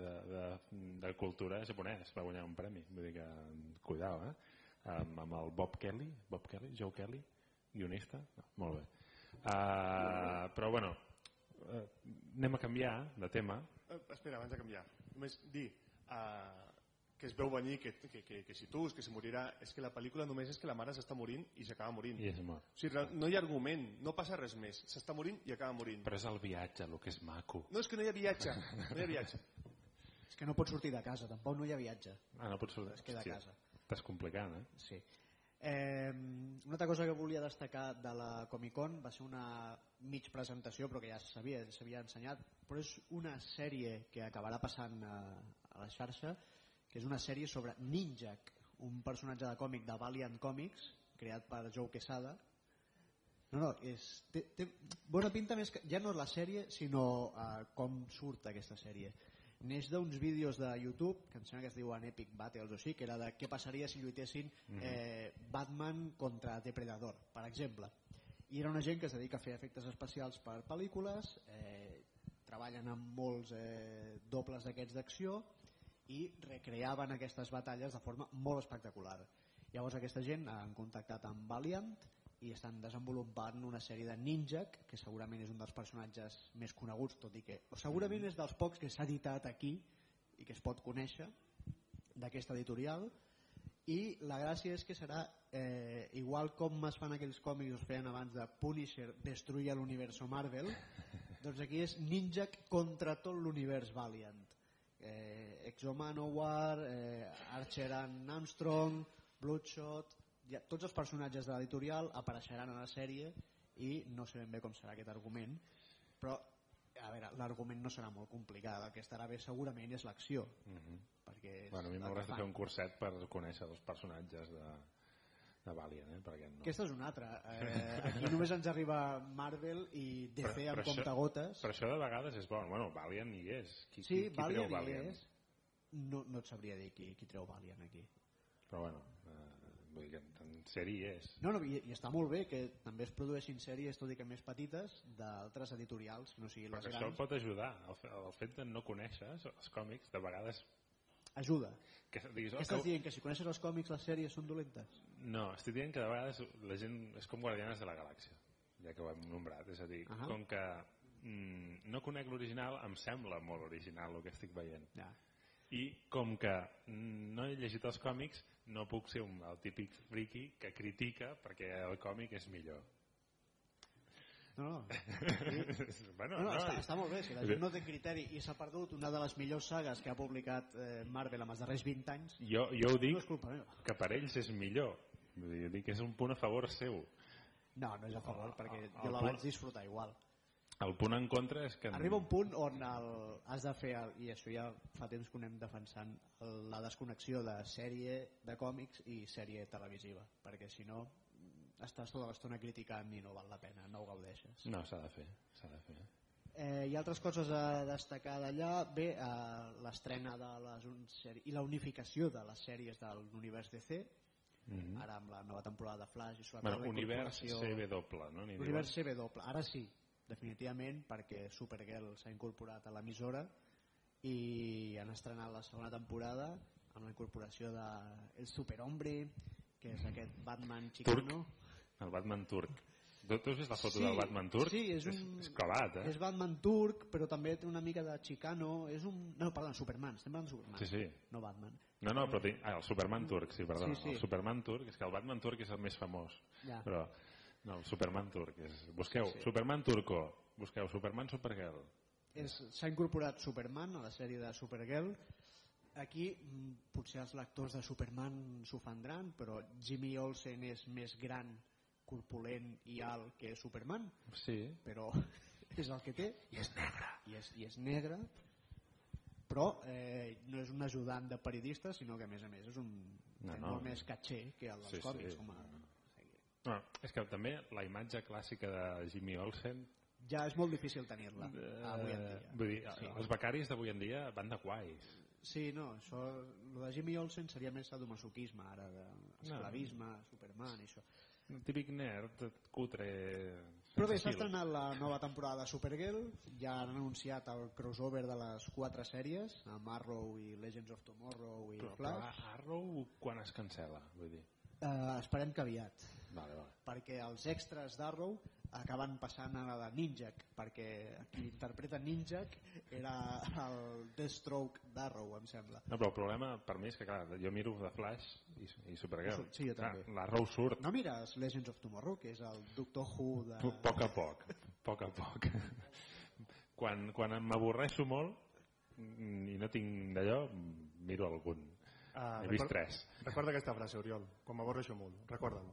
[SPEAKER 2] de, de, de Cultura japonès va guanyar un premi, vull dir que cuidao, eh? Amb, amb el Bob Kelly, Bob Kelly, Joe Kelly, guionista, no, molt bé. Uh, però bueno, uh, anem a canviar de tema.
[SPEAKER 3] Eh, espera, abans de canviar. Només dir uh, que es veu venir que, que, que, que si tu, que si morirà... És que la pel·lícula només és que la mare s'està morint i s'acaba morint.
[SPEAKER 2] I és mort.
[SPEAKER 3] O sigui, no hi ha argument, no passa res més. S'està morint i acaba morint.
[SPEAKER 2] Però és el viatge, el que és maco.
[SPEAKER 3] No, és que no hi ha viatge. No hi ha viatge.
[SPEAKER 1] És que no pot sortir de casa, tampoc no hi ha viatge.
[SPEAKER 2] Ah, no pots sortir.
[SPEAKER 1] Es queda a casa.
[SPEAKER 2] Estàs complicant, eh?
[SPEAKER 1] Sí. Eh, una altra cosa que volia destacar de la Comic Con va ser una mig presentació, però que ja s'havia s'havia ensenyat, però és una sèrie que acabarà passant a, a la xarxa, que és una sèrie sobre Ninjak, un personatge de còmic de Valiant Comics, creat per Joe Quesada. No, no, és, té, té bona pinta més que ja no la sèrie, sinó eh, com surt aquesta sèrie neix d'uns vídeos de YouTube que em sembla que es diuen Epic Battles o així, que era de què passaria si lluitessin eh, Batman contra Depredador, per exemple. I era una gent que es dedica a fer efectes especials per pel·lícules, eh, treballen amb molts eh, dobles d'aquests d'acció i recreaven aquestes batalles de forma molt espectacular. Llavors aquesta gent han contactat amb Valiant i estan desenvolupant una sèrie de Ninjak, que segurament és un dels personatges més coneguts, tot i que o segurament és dels pocs que s'ha editat aquí i que es pot conèixer d'aquesta editorial. I la gràcia és que serà eh, igual com es fan aquells còmics que es feien abans de Punisher destruir l'universo Marvel doncs aquí és Ninjak contra tot l'univers Valiant. Eh, Exo Manowar eh, Archer and Armstrong Bloodshot ja, tots els personatges de l'editorial apareixeran a la sèrie i no sé ben bé com serà aquest argument però a veure, l'argument no serà molt complicat el que estarà bé segurament és l'acció
[SPEAKER 2] Mm -hmm.
[SPEAKER 1] perquè és
[SPEAKER 2] Bueno, a mi m'hauràs de fer un curset per conèixer els personatges de, de Valiant, eh? Perquè no.
[SPEAKER 1] Aquesta és una altra. Eh, aquí només ens arriba Marvel i DC amb
[SPEAKER 2] això-
[SPEAKER 1] comptagotes.
[SPEAKER 2] però això de vegades és bo. Bueno, Valiant hi és. Qui,
[SPEAKER 1] sí,
[SPEAKER 2] qui, qui
[SPEAKER 1] Valiant,
[SPEAKER 2] treu
[SPEAKER 1] hi
[SPEAKER 2] Valiant?
[SPEAKER 1] és. No, no et sabria dir qui, qui treu Valiant aquí.
[SPEAKER 2] Però bueno, eh, vull dir que en sèrie hi és.
[SPEAKER 1] No, no, i, i està molt bé que també es produeixin sèries, tot i que més petites, d'altres editorials, que no siguin les
[SPEAKER 2] Perquè això
[SPEAKER 1] grans.
[SPEAKER 2] pot ajudar. El, el fet de no conèixer els còmics, de vegades...
[SPEAKER 1] Ajuda.
[SPEAKER 2] Que diguis,
[SPEAKER 1] Què
[SPEAKER 2] oh,
[SPEAKER 1] estàs
[SPEAKER 2] que...
[SPEAKER 1] dient? Que si coneixes els còmics, les sèries són dolentes?
[SPEAKER 2] No, estic dient que de vegades la gent és com Guardianes de la Galàxia, ja que ho hem nombrat. És a dir,
[SPEAKER 1] Ahà.
[SPEAKER 2] com que mm, no conec l'original, em sembla molt original el que estic veient.
[SPEAKER 1] Ja.
[SPEAKER 2] I com que no he llegit els còmics, no puc ser un, el típic friki que critica perquè el còmic és millor.
[SPEAKER 1] No, no.
[SPEAKER 2] bueno,
[SPEAKER 1] No, no,
[SPEAKER 2] no,
[SPEAKER 1] està, està molt bé, si la gent no té criteri i s'ha perdut una de les millors sagues que ha publicat eh, Marvel en els darrers 20 anys,
[SPEAKER 2] jo, jo ho dic
[SPEAKER 1] no és culpa meva.
[SPEAKER 2] que per ells és millor. Dir, dic que és un punt a favor seu.
[SPEAKER 1] No, no és a favor, perquè
[SPEAKER 2] el
[SPEAKER 1] jo la vaig disfrutar igual.
[SPEAKER 2] El punt en contra és que...
[SPEAKER 1] Arriba un punt on el, has de fer, el, i això ja fa temps que anem defensant, la desconnexió de sèrie de còmics i sèrie televisiva, perquè si no estàs tota l'estona criticant i no val la pena, no ho gaudeixes.
[SPEAKER 2] No, s'ha de fer, s'ha de fer.
[SPEAKER 1] Eh, hi ha altres coses a destacar d'allà. Bé, eh, l'estrena de les un sèrie, i la unificació de les sèries de l'univers DC,
[SPEAKER 2] Mm -hmm.
[SPEAKER 1] ara amb la nova temporada de Flash i sobretot
[SPEAKER 2] bueno,
[SPEAKER 1] la
[SPEAKER 2] univers CW, no? Diuen.
[SPEAKER 1] CW, ara sí, definitivament, perquè Supergirl s'ha incorporat a l'emissora i han estrenat la segona temporada amb la incorporació de El Superhombre, que és aquest Batman xicano.
[SPEAKER 2] El Batman turc. Tu, tu has vist la foto
[SPEAKER 1] Sí,
[SPEAKER 2] del Batman turc?
[SPEAKER 1] sí, és un-
[SPEAKER 2] És, és clavat, eh?
[SPEAKER 1] És Batman turc, però també té una mica de xicano. És un... No, perdó, Superman, estem parlant de Superman.
[SPEAKER 2] Sí, sí.
[SPEAKER 1] No Batman.
[SPEAKER 2] No, no, però tinc... Ah, el Superman turc, sí, perdona.
[SPEAKER 1] Sí, sí.
[SPEAKER 2] El Superman turc, és que el Batman turc és el més famós.
[SPEAKER 1] Ja.
[SPEAKER 2] Però No, el Superman turc. És... Busqueu sí. Superman turco, busqueu Superman Supergirl.
[SPEAKER 1] S'ha incorporat Superman a la sèrie de Supergirl. Aquí mm, potser els lectors de Superman s'ofendran, però Jimmy Olsen és més gran, corpulent i alt que Superman,
[SPEAKER 2] Sí.
[SPEAKER 1] però és el que té. I és negre. I és, i és negre, però eh, no és un ajudant de periodista, sinó que a més a més és un
[SPEAKER 2] No, no.
[SPEAKER 1] molt més caché que el dels
[SPEAKER 2] Sí, sí.
[SPEAKER 1] còmics. Com a...
[SPEAKER 2] No, és que també la imatge clàssica de Jimmy Olsen
[SPEAKER 1] Ja és molt difícil tenir-la avui en dia.
[SPEAKER 2] vull dir,
[SPEAKER 1] Sí.
[SPEAKER 2] els becaris d'avui en dia van de guais.
[SPEAKER 1] Sí, no, això, el de Jimmy Olsen seria més sadomasoquisme ara, d'esclavisme, no. Superman i això.
[SPEAKER 2] Un típic nerd, cutre...
[SPEAKER 1] Però bé, s'ha estrenat la nova temporada de Supergirl, ja han anunciat el crossover de les quatre sèries, amb Arrow i Legends of Tomorrow i
[SPEAKER 2] Però, però
[SPEAKER 1] Flash.
[SPEAKER 2] Arrow quan es cancela? Vull dir,
[SPEAKER 1] Eh, esperem que aviat,
[SPEAKER 2] vale, vale.
[SPEAKER 1] perquè els extras d'Arrow acaben passant a la de Ninjak, perquè qui interpreta Ninjak era el Deathstroke d'Arrow, em sembla.
[SPEAKER 2] No, però el problema per mi és que, clar, jo miro de Flash i, i Supergirl.
[SPEAKER 1] Sí, jo també.
[SPEAKER 2] Clar, L'Arrow surt
[SPEAKER 1] No mires Legends of Tomorrow, que és el Doctor Who de...
[SPEAKER 2] a poc a poc, a poc a poc. quan quan m'avorreixo molt i no tinc d'allò, miro algun.
[SPEAKER 3] Ah,
[SPEAKER 2] He vist
[SPEAKER 3] record-
[SPEAKER 2] tres.
[SPEAKER 3] Recorda aquesta frase, Oriol. Quan m'avorreixo molt, recorda-ho.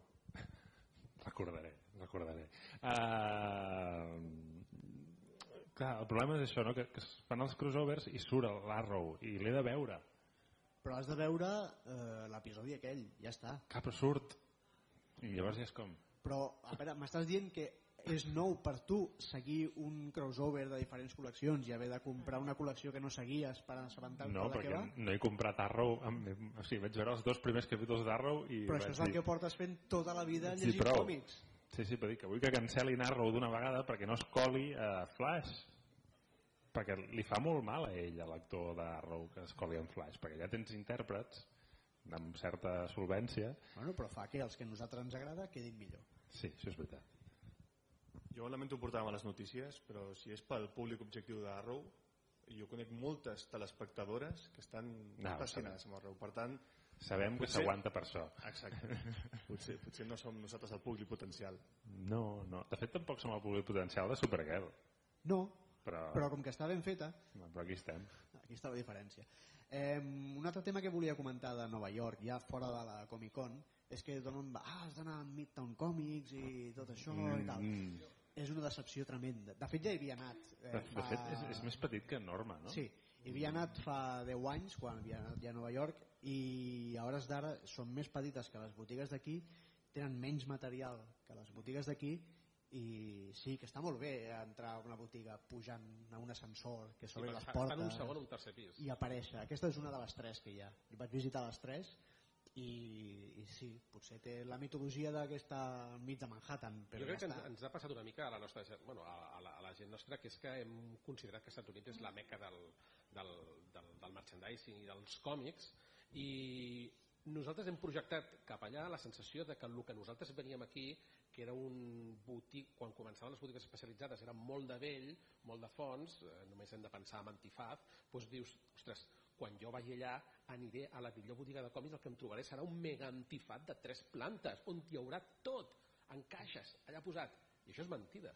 [SPEAKER 2] Recordaré, recordaré. Uh, clar, el problema és això, no? que, que es fan els crossovers i surt l'Arrow i l'he de veure.
[SPEAKER 1] Però has de veure eh, l'episodi aquell, ja està.
[SPEAKER 2] Cap surt. I llavors ja és com...
[SPEAKER 1] Però, a veure, m'estàs dient que és nou per tu seguir un crossover de diferents col·leccions i haver de comprar una col·lecció que no seguies per assabentar-te
[SPEAKER 2] No,
[SPEAKER 1] de què
[SPEAKER 2] perquè
[SPEAKER 1] va?
[SPEAKER 2] no he comprat Arrow. Amb, o sigui, vaig veure els dos primers capítols d'Arrow i
[SPEAKER 1] Però això és el
[SPEAKER 2] dir,
[SPEAKER 1] que portes fent tota la vida
[SPEAKER 2] Sí,
[SPEAKER 1] llegint
[SPEAKER 2] prou.
[SPEAKER 1] còmics.
[SPEAKER 2] Sí, sí, però dic que vull que cancel·lin Arrow d'una vegada perquè no es coli a Flash. Perquè li fa molt mal a ell, a l'actor d'Arrow, que es coli en Flash, perquè ja tens intèrprets amb certa solvència.
[SPEAKER 1] Bueno, però fa que els que a nosaltres ens agrada quedin millor.
[SPEAKER 2] Sí, això és veritat.
[SPEAKER 3] Jo lamento portar a les notícies, però si és pel públic objectiu d'Arrow, jo conec moltes telespectadores que estan
[SPEAKER 2] No,
[SPEAKER 3] fascinades amb Arrow. Per tant,
[SPEAKER 2] Sabem que s'aguanta per això.
[SPEAKER 3] exacte. Potser, potser no som nosaltres el públic potencial.
[SPEAKER 2] No, no. De fet, tampoc som el públic potencial de Supergirl.
[SPEAKER 1] No,
[SPEAKER 2] Però,
[SPEAKER 1] però com que està ben feta,
[SPEAKER 2] però aquí estem.
[SPEAKER 1] Aquí està la diferència. Eh, un altre tema que volia comentar de Nova York, ja fora de la Comic Con, és que donen, ah, has d'anar a Midtown Comics i tot això i tal.
[SPEAKER 2] Mm.
[SPEAKER 1] És una decepció tremenda. De fet, ja hi havia anat. Eh,
[SPEAKER 2] De, de fet, és, és més petit que Norma, no?
[SPEAKER 1] Sí, hi havia anat fa 10 anys, quan havia anat ja a Nova York, i a hores d'ara són més petites que les botigues d'aquí, tenen menys material que les botigues d'aquí, i sí, que està molt bé entrar a una botiga pujant a un ascensor que s'obri les
[SPEAKER 4] Està en un
[SPEAKER 1] portes
[SPEAKER 4] segon o un tercer pis.
[SPEAKER 1] i aparèixer. Aquesta és una de les tres que hi ha. Jo vaig visitar les tres i, i sí, potser té la mitologia d'aquesta mig de Manhattan, però
[SPEAKER 4] jo crec
[SPEAKER 1] ja
[SPEAKER 4] que ens,
[SPEAKER 1] està.
[SPEAKER 4] ens ha passat una mica a la, nostra, bueno, a, a, la, a la gent nostra, que és que hem considerat que Estats Units és la meca del, del, del, del merchandising i dels còmics i nosaltres hem projectat cap allà la sensació de que el que nosaltres veníem aquí que era un botic, quan començaven les botigues especialitzades era molt de vell, molt de fons, eh, només hem de pensar en Antifaz, doncs dius, ostres, quan jo vagi allà aniré a la millor botiga de còmics el que em trobaré serà un mega antifat de tres plantes on hi haurà tot en caixes, allà posat. I això és mentida.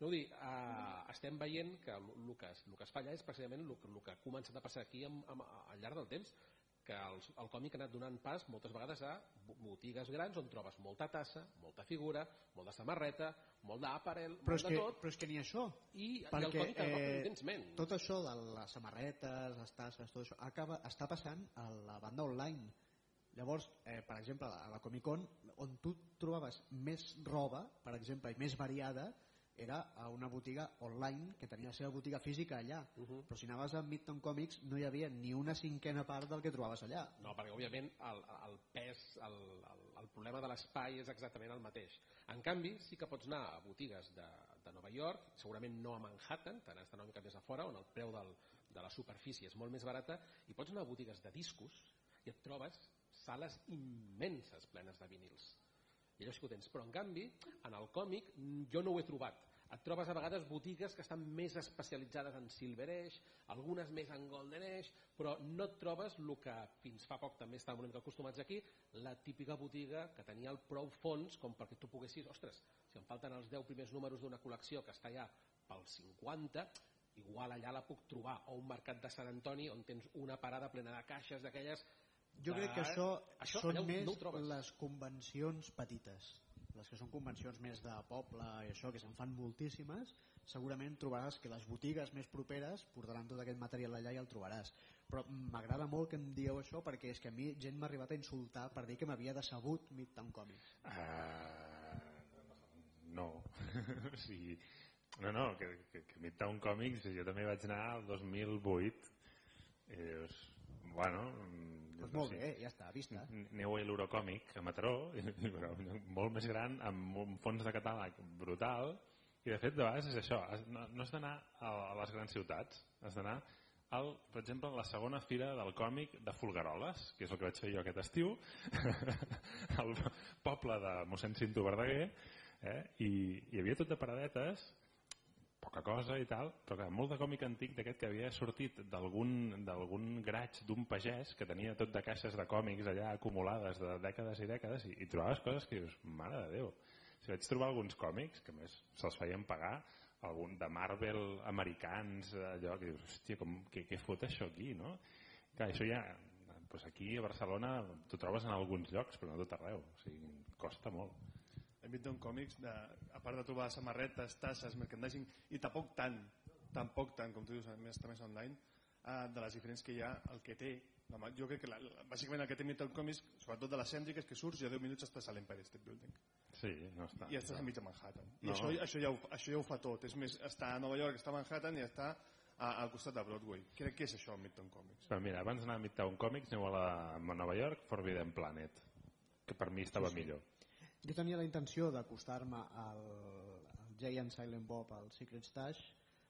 [SPEAKER 4] No, dir, eh, estem veient que el, que el que es fa allà és precisament el, el que ha començat a passar aquí amb, amb, al llarg del temps que el, el còmic ha anat donant pas moltes vegades a bo- botigues grans on trobes molta tassa, molta figura, molta samarreta, molt d'aparel, molt de
[SPEAKER 1] que,
[SPEAKER 4] tot,
[SPEAKER 1] però és que ni això.
[SPEAKER 4] i, i el
[SPEAKER 1] Perquè
[SPEAKER 4] còmic
[SPEAKER 1] eh,
[SPEAKER 4] intensament.
[SPEAKER 1] tot això de les samarretes, les tasses, tot això, acaba, està passant a la banda online. Llavors, eh, per exemple, a la Comic Con, on tu trobaves més roba, per exemple, i més variada, era a una botiga online que tenia la seva botiga física allà.
[SPEAKER 4] Uh -huh.
[SPEAKER 1] Però si anaves a Midtown Comics no hi havia ni una cinquena part del que trobaves allà.
[SPEAKER 4] No, perquè òbviament el, el pes, el, el, el problema de l'espai és exactament el mateix. En canvi, sí que pots anar a botigues de, de Nova York, segurament no a Manhattan, te n'has d'anar una mica més a fora, on el preu del, de la superfície és molt més barata, i pots anar a botigues de discos i et trobes sales immenses plenes de vinils. I allò sí que ho tens. Però, en canvi, en el còmic mm, jo no ho he trobat. et trobes a vegades botigues que estan més especialitzades en Silver Age, algunes més en Golden Age, però no et trobes el que fins fa poc també estàvem una mica acostumats aquí, la típica botiga que tenia el prou fons com perquè tu poguessis, ostres, si em falten els 10 primers números d'una col·lecció que està ja pels 50, igual allà la puc trobar, o un mercat de Sant Antoni on tens una parada plena de caixes d'aquelles
[SPEAKER 1] Jo crec que això,
[SPEAKER 4] Això
[SPEAKER 1] són més
[SPEAKER 4] no
[SPEAKER 1] les convencions petites. Les que són convencions més de poble i això, que se'n fan moltíssimes segurament trobaràs que les botigues més properes portaran tot aquest material allà i el trobaràs. Però m'agrada molt que em dieu això perquè és que a mi gent m'ha arribat a insultar per dir que m'havia decebut Midtown Comics.
[SPEAKER 2] Uh, no. o sigui, no, no, que, que, que Midtown Comics jo també vaig anar al 2008 i dius, bueno...
[SPEAKER 1] doncs
[SPEAKER 2] no
[SPEAKER 1] molt bé, ja està, vista
[SPEAKER 2] aneu a l'Eurocòmic a Mataró però, molt més gran amb un fons de catàleg brutal i de fet de vegades és això no, no has d'anar a, les grans ciutats has d'anar al, per exemple a la segona fira del còmic de Folgueroles que és el que vaig fer jo aquest estiu al poble de mossèn Cinto Verdaguer eh? I hi havia tot de paradetes poca cosa i tal, però clar, molt de còmic antic d'aquest que havia sortit d'algun graig d'un pagès que tenia tot de caixes de còmics allà acumulades de dècades i dècades i, i trobaves coses que dius, mare de Déu si vaig trobar alguns còmics que més se'ls feien pagar algun de Marvel americans allò que dius, hòstia, com, què, què fot això aquí no? clar, això ja doncs aquí a Barcelona t'ho trobes en alguns llocs però no tot arreu o sigui, costa molt
[SPEAKER 3] Midtown Comics, de, a part de trobar samarretes, tasses, merchandising, i tampoc tant, tampoc tant, com tu dius, a més, està més online, eh, de les diferents que hi ha, el que té, la, jo crec que la, la, bàsicament el que té Midtown Comics, sobretot de les cèntriques, que surts i a 10 minuts estàs a l'Empire State Building.
[SPEAKER 2] sí, no està
[SPEAKER 3] I estàs enmig de Manhattan. I
[SPEAKER 2] No.
[SPEAKER 3] això, això, ja ho, això ja ho fa tot. És més, està a Nova York, està a Manhattan i està a, al costat de Broadway. Crec que és això, Midtown Comics.
[SPEAKER 2] Però mira, abans d'anar a Midtown Comics aneu a, la, a Nova York Forbidden Planet que per mi estava sí, sí. millor
[SPEAKER 1] Jo tenia la intenció d'acostar-me al, al Giant Silent Bob, al Secret Stash,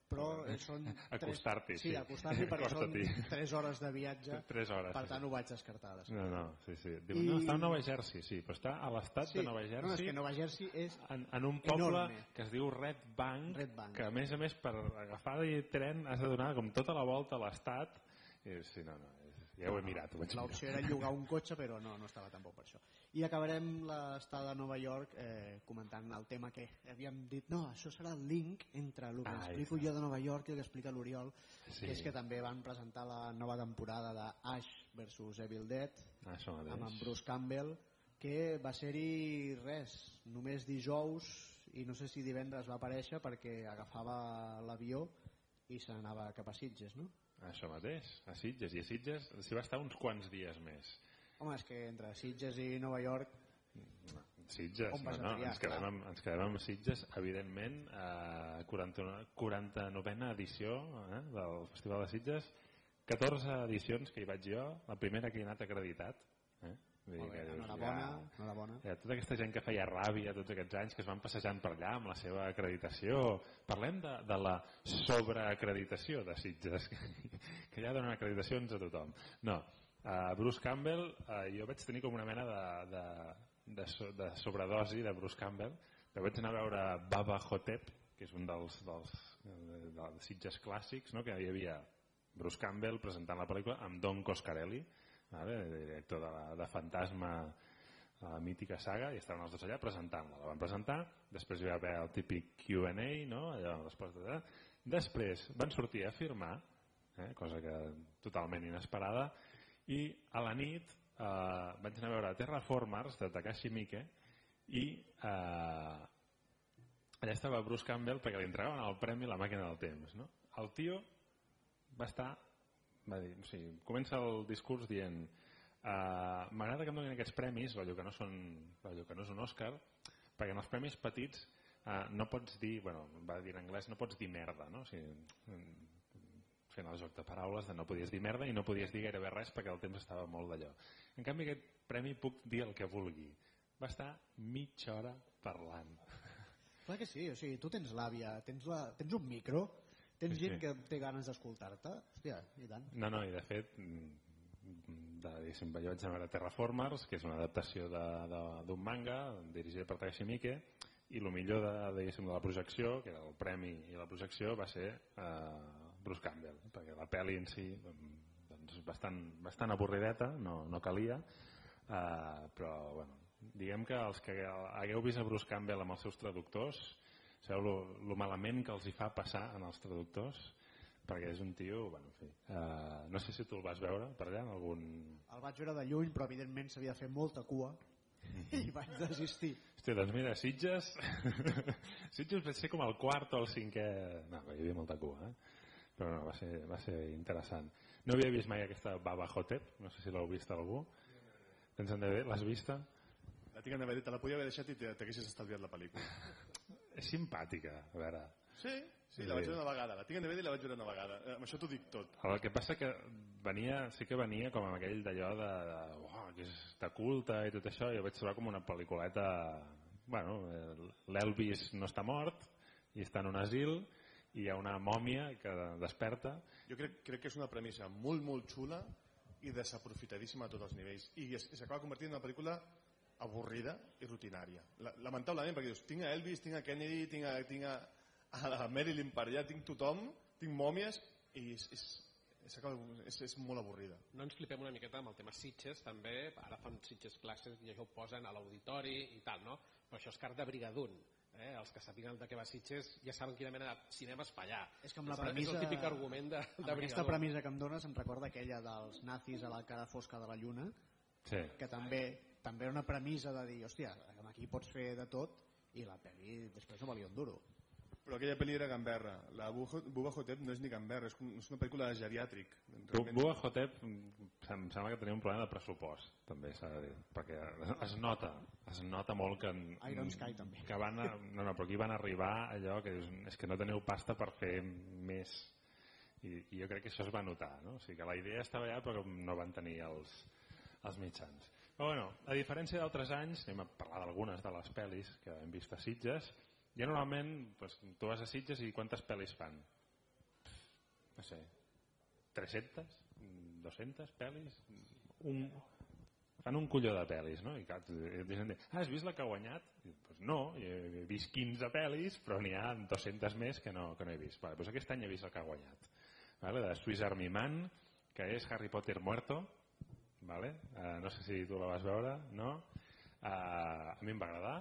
[SPEAKER 1] però eh, són... tres-
[SPEAKER 2] Acostar-t'hi,
[SPEAKER 1] Sí,
[SPEAKER 2] sí.
[SPEAKER 1] acostar-t'hi perquè són
[SPEAKER 2] Acosta-t'hi.
[SPEAKER 1] 3 hores de viatge,
[SPEAKER 2] 3 hores
[SPEAKER 1] per
[SPEAKER 2] sí,
[SPEAKER 1] tant ho vaig descartar
[SPEAKER 2] sí.
[SPEAKER 1] després.
[SPEAKER 2] no, no, sí, sí. Diu,
[SPEAKER 1] I-
[SPEAKER 2] no, està a Nova Jersey, sí, però està a l'estat
[SPEAKER 1] Sí,
[SPEAKER 2] de Nova
[SPEAKER 1] no, és
[SPEAKER 2] Jersey
[SPEAKER 1] que Nova Jersey és...
[SPEAKER 2] en, en un poble
[SPEAKER 1] enorme.
[SPEAKER 2] que es diu Red Bank,
[SPEAKER 1] Red Bank.
[SPEAKER 2] que a més a més per agafar el tren has de donar com tota la volta a l'estat i sí, no, no, ja ho he mirat.
[SPEAKER 1] L'opció era llogar un cotxe, però no, no estava tampoc per això. I acabarem l'estada a Nova York eh, comentant el tema que havíem dit, no, això serà el link entre el que
[SPEAKER 2] Ah,
[SPEAKER 1] explico
[SPEAKER 2] ja
[SPEAKER 1] jo de Nova York i el que explica l'Oriol,
[SPEAKER 2] Sí.
[SPEAKER 1] que és que també van presentar la nova temporada de Ash vs Evil Dead,
[SPEAKER 2] Ah,
[SPEAKER 1] amb en Bruce Campbell, que va ser-hi res, només dijous i no sé si divendres va aparèixer perquè agafava l'avió i se n'anava cap a Sitges, no?
[SPEAKER 2] Això mateix, a Sitges. I a Sitges s'hi va estar uns quants dies més.
[SPEAKER 1] Home, és que entre Sitges i Nova York
[SPEAKER 2] Sitges, no, no,
[SPEAKER 1] triar,
[SPEAKER 2] ens quedem, amb, ens quedem amb Sitges, evidentment, a 40, 49a edició eh, del Festival de Sitges, 14 edicions que hi vaig jo, la primera que he anat acreditat. Eh? Vull dir
[SPEAKER 1] bé,
[SPEAKER 2] que
[SPEAKER 1] enhorabona,
[SPEAKER 2] ja,
[SPEAKER 1] enhorabona.
[SPEAKER 2] ja, tota aquesta gent que feia ràbia tots aquests anys, que es van passejant per allà amb la seva acreditació. Parlem de, de la sobreacreditació de Sitges, que, que ja donen acreditacions a tothom. No, uh, Bruce Campbell, uh, jo vaig tenir com una mena de, de, de, so, de sobredosi de Bruce Campbell, que vaig anar a veure Baba Hotep, que és un dels, dels, dels, dels Sitges clàssics, no? que hi havia Bruce Campbell presentant la pel·lícula amb Don Coscarelli, vale? director de, la, de Fantasma a la mítica saga i estaven els dos allà presentant-la. La van presentar, després hi va haver el típic Q&A, no? allò, resposta de... després van sortir a firmar, eh? cosa que totalment inesperada, i a la nit eh, vaig anar a veure Terraformers de Takashi Miike i eh, allà estava Bruce Campbell perquè li entregaven el premi La màquina del temps. No? El tio va estar va dir, o sigui, comença el discurs dient uh, m'agrada que em donin aquests premis allò que no són allò que no és un Òscar perquè en els premis petits uh, no pots dir, bueno, va dir en anglès no pots dir merda no? o sigui, fent el joc de paraules de no podies dir merda i no podies dir gairebé res perquè el temps estava molt d'allò. En canvi aquest premi puc dir el que vulgui. Va estar mitja hora parlant.
[SPEAKER 1] Clar que sí, o sigui, tu tens l'àvia, tens, la, tens un micro, tens
[SPEAKER 2] Sí,
[SPEAKER 1] gent
[SPEAKER 2] sí.
[SPEAKER 1] que té ganes d'escoltar-te, hòstia, i tant.
[SPEAKER 2] No, no, i de fet, mm, de, diguéssim, jo vaig anar a veure Terraformers, que és una adaptació d'un manga dirigida per Takashi Miike, i el millor de, diguéssim, de la projecció, que era el premi i la projecció, va ser eh, Bruce Campbell, perquè la pel·li en si doncs, bastant, bastant avorrideta, no, no calia, eh, però bueno, diguem que els que hagueu vist a Bruce Campbell amb els seus traductors, sabeu el malament que els hi fa passar en els traductors, perquè és un tio, bueno, en fi, uh, no sé si tu el vas veure per allà en algun...
[SPEAKER 1] El vaig veure de lluny, però evidentment s'havia de fer molta cua i vaig desistir.
[SPEAKER 2] Hòstia, doncs mira, Sitges... Sitges va ser com el quart o el cinquè... No, hi havia molta cua, eh? Però no, va ser, va ser interessant. No havia vist mai aquesta Baba Hotep, no sé si l'heu vist algú. Tens en? L'has vista?
[SPEAKER 3] La tinc en DVD, te la podia haver deixat i t'haguessis estalviat la pel·lícula.
[SPEAKER 2] És simpàtica, a veure
[SPEAKER 3] Sí, sí, la vaig veure una vegada. La tinc en DVD i la vaig veure una vegada. Eh, amb això t'ho dic tot.
[SPEAKER 2] El que passa que venia, sí que venia com amb aquell d'allò de, de, oh, que és de culte i tot això, i ho vaig trobar com una pel·lículeta... Bueno, l'Elvis no està mort i està en un asil i hi ha una mòmia que desperta.
[SPEAKER 3] Jo crec, crec que és una premissa molt, molt xula i desaprofitadíssima a tots els nivells. I s'acaba convertint en una pel·lícula avorrida i rutinària. Lamentablement, perquè dius, tinc a Elvis, tinc a Kennedy, tinc a, tinc a, a la Marilyn per allà, tinc tothom, tinc mòmies i és, és, és, és, és molt avorrida.
[SPEAKER 4] No ens flipem una miqueta amb el tema Sitges també, ara fan Sitges classes i això ho posen a l'auditori i tal, no? Però això és car de Brigadun. Eh? Els que sàpiguen de què va Sitges ja saben quina mena de cinema es fa allà.
[SPEAKER 1] És com la premissa...
[SPEAKER 4] És el típic argument de, de
[SPEAKER 1] Brigadun. Aquesta premissa que em dones em recorda aquella dels nazis a la cara fosca de la lluna,
[SPEAKER 2] sí.
[SPEAKER 1] que també també era una premissa de dir, hòstia, aquí pots fer de tot i la pel·li després no valia un duro.
[SPEAKER 3] Però aquella pel·li era gamberra. La Bubba Hotep no és ni gamberra, és una pel·lícula de geriàtric.
[SPEAKER 2] Bubba Hotep em sembla que tenia un problema de pressupost, també s'ha de dir, perquè es nota, es nota molt que...
[SPEAKER 1] Iron Sky també.
[SPEAKER 2] Que van, a, no, no, però aquí van arribar allò que és, és que no teniu pasta per fer més i, i jo crec que això es va notar, no? O sigui que la idea estava allà però no van tenir els, els mitjans. Però bueno, a diferència d'altres anys, anem a parlar d'algunes de les pel·lis que hem vist a Sitges, ja normalment doncs, tu vas a Sitges i quantes pel·lis fan? No sé, 300? 200 pel·lis? Un, fan un colló de pel·lis, no? I clar, ah, has vist la que ha guanyat? pues no, he vist 15 pel·lis, però n'hi ha 200 més que no, que no he vist. Vale, doncs aquest any he vist el que ha guanyat. Vale, de Swiss Army Man, que és Harry Potter muerto. Vale? Uh, no sé si tu la vas veure, no? Uh, a mi em va agradar,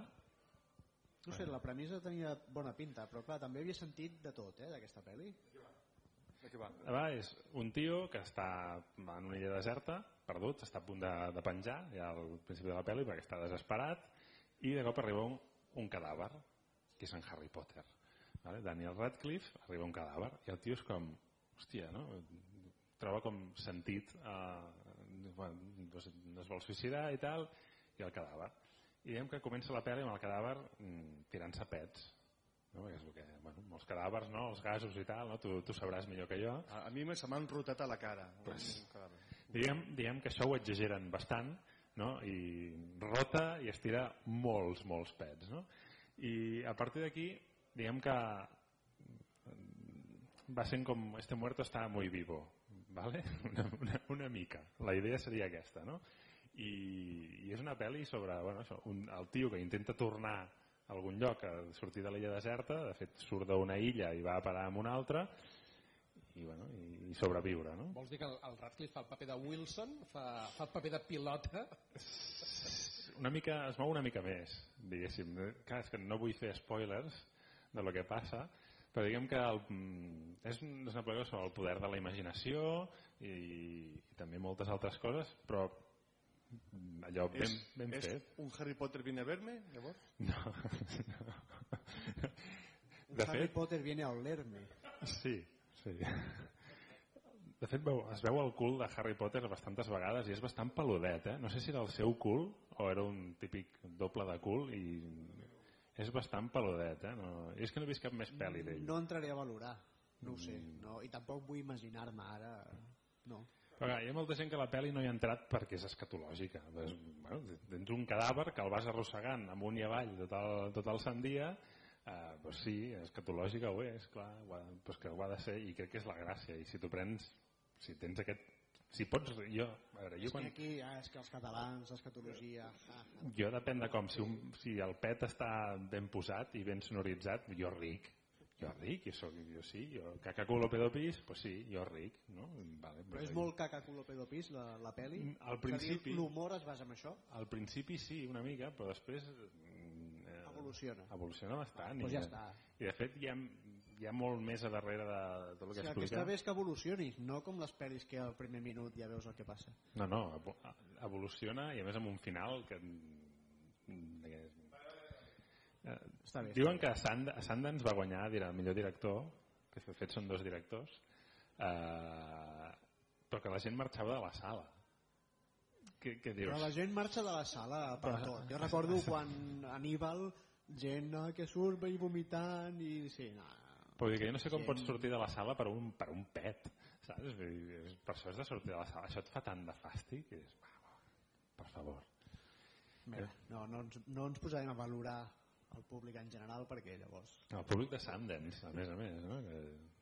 [SPEAKER 1] no sé, la premissa tenia bona pinta, però clar, també havia sentit de tot, eh, d'aquesta pel·li.
[SPEAKER 3] De què va?
[SPEAKER 2] Va, és un tio que està en una illa deserta, perdut, està a punt de, de penjar, ja al principi de la pel·li, perquè està desesperat, i de cop arriba un, un cadàver, que és en Harry Potter. Vale? Daniel Radcliffe, arriba un cadàver, i el tio és com, hòstia, no? troba com sentit, eh, bueno, no es vol suïcidar i tal, i el cadàver i diem que comença la pel·li amb el cadàver mm, tirant-se pets no? és el que, bueno, els cadàvers no? els gasos i tal, no? tu, tu sabràs millor que jo
[SPEAKER 3] a, a mi se m'han rotat a la cara
[SPEAKER 2] pues, diguem, diguem que això ho exageren bastant no? i rota i estira molts, molts pets no? i a partir d'aquí diguem que mm, va sent com este muerto està muy vivo ¿vale? una, una, una mica la idea seria aquesta no? i, i és una pel·li sobre bueno, això, un, el tio que intenta tornar a algun lloc a sortir de l'illa deserta de fet surt d'una illa i va a parar en una altra i, bueno, i, i sobreviure no?
[SPEAKER 4] vols dir que el, el Radcliffe fa el paper de Wilson fa, fa el paper de pilota
[SPEAKER 2] una mica, es mou una mica més diguéssim, clar, és que no vull fer spoilers de lo que passa però diguem que el, mm, és una pel·lícula sobre el poder de la imaginació i, i també moltes altres coses però allò ben,
[SPEAKER 3] és,
[SPEAKER 2] ben
[SPEAKER 3] és
[SPEAKER 2] fet.
[SPEAKER 3] un Harry Potter viene a verme, llavors?
[SPEAKER 2] No, no.
[SPEAKER 1] De Harry fet, Potter viene a olerme.
[SPEAKER 2] Sí, sí. De fet, veu, es veu el cul de Harry Potter bastantes vegades i és bastant peludet, eh? No sé si era el seu cul o era un típic doble de cul i és bastant peludet, eh? No, és que no he vist cap més pel·li d'ell.
[SPEAKER 1] No entraré a valorar, no ho sé. No, I tampoc vull imaginar-me ara... No.
[SPEAKER 2] Però hi ha molta gent que la pel·li no hi ha entrat perquè és escatològica. Pues, bueno, tens un cadàver que el vas arrossegant amunt i avall tot el, tot el sant dia, eh, pues sí, escatològica ho és, clar, ho ha, pues que ho ha de ser i crec que és la gràcia. I si tu prens, si tens aquest si pots... Jo, a veure, jo
[SPEAKER 1] És que
[SPEAKER 2] quan,
[SPEAKER 1] aquí ah, és que els catalans, l'escatologia... Ah, ah.
[SPEAKER 2] jo depèn de com, si, un, si el pet està ben posat i ben sonoritzat, jo ric. Jo ric, jo, soc, jo sí, jo pedopis, pues sí, jo ric. No? Vale,
[SPEAKER 1] Però és molt pedopis, la, la peli?
[SPEAKER 2] Mm, Al principi-
[SPEAKER 1] L'humor es basa en això?
[SPEAKER 2] Al principi sí, una mica, però després mm, eh,
[SPEAKER 1] Evoluciona.
[SPEAKER 2] evoluciona bastant.
[SPEAKER 1] Doncs
[SPEAKER 2] i,
[SPEAKER 1] ja està.
[SPEAKER 2] I de fet hi ha, hi ha molt més a darrere de, de tot el
[SPEAKER 1] O
[SPEAKER 2] que
[SPEAKER 1] sigui, el que
[SPEAKER 2] explica.
[SPEAKER 1] està bé és que evolucioni, no com les pel·lis que al primer minut ja veus el que passa.
[SPEAKER 2] No, no, evo- evoluciona i a més amb un final que... que- Eh,
[SPEAKER 1] Està bé.
[SPEAKER 2] Diuen que Sand Sundance va guanyar dirà, el millor director, que de fet són dos directors, eh, però que la gent marxava de la sala. Què, què dius?
[SPEAKER 1] Però la gent marxa de la sala per tot. Jo recordo quan Aníbal, gent que surt i vomitant i... Sí, no.
[SPEAKER 2] Però dir que jo no sé com pots sortir de la sala per un, per un pet, saps? Per això has de sortir de la sala. Això et fa tant de fàstic que és... Per favor.
[SPEAKER 1] Mira, no, no, ens, no ens posarem a valorar el públic en general perquè llavors...
[SPEAKER 2] El públic de Sundance, a més a més, no? que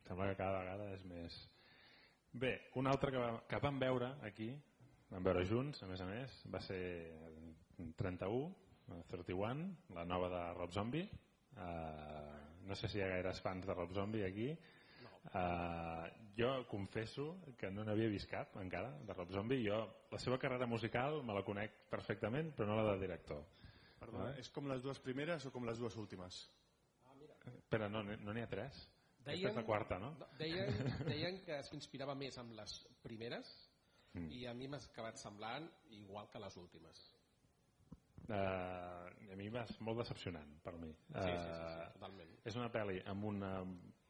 [SPEAKER 2] sembla que cada vegada és més... Bé, un altre que, va, que vam veure aquí, vam veure junts, a més a més, va ser el 31, el 31, la nova de Rob Zombie. Uh, no sé si hi ha gaires fans de Rob Zombie aquí. Uh, jo confesso que no n'havia vist cap encara de Rob Zombie. Jo, la seva carrera musical me la conec perfectament, però no la de director.
[SPEAKER 3] Perdona, és com les dues primeres o com les dues últimes?
[SPEAKER 2] Però no n'hi no ha tres. Aquesta és
[SPEAKER 4] Deien,
[SPEAKER 2] la quarta, no?
[SPEAKER 4] deien, deien que s'inspirava més amb les primeres
[SPEAKER 2] Mm.
[SPEAKER 4] i a mi m'ha acabat semblant igual que les últimes.
[SPEAKER 2] Uh, a mi va ser molt decepcionant per mi.
[SPEAKER 4] Sí, sí, sí, sí,
[SPEAKER 2] Eh,
[SPEAKER 4] totalment.
[SPEAKER 2] és una pel·li amb una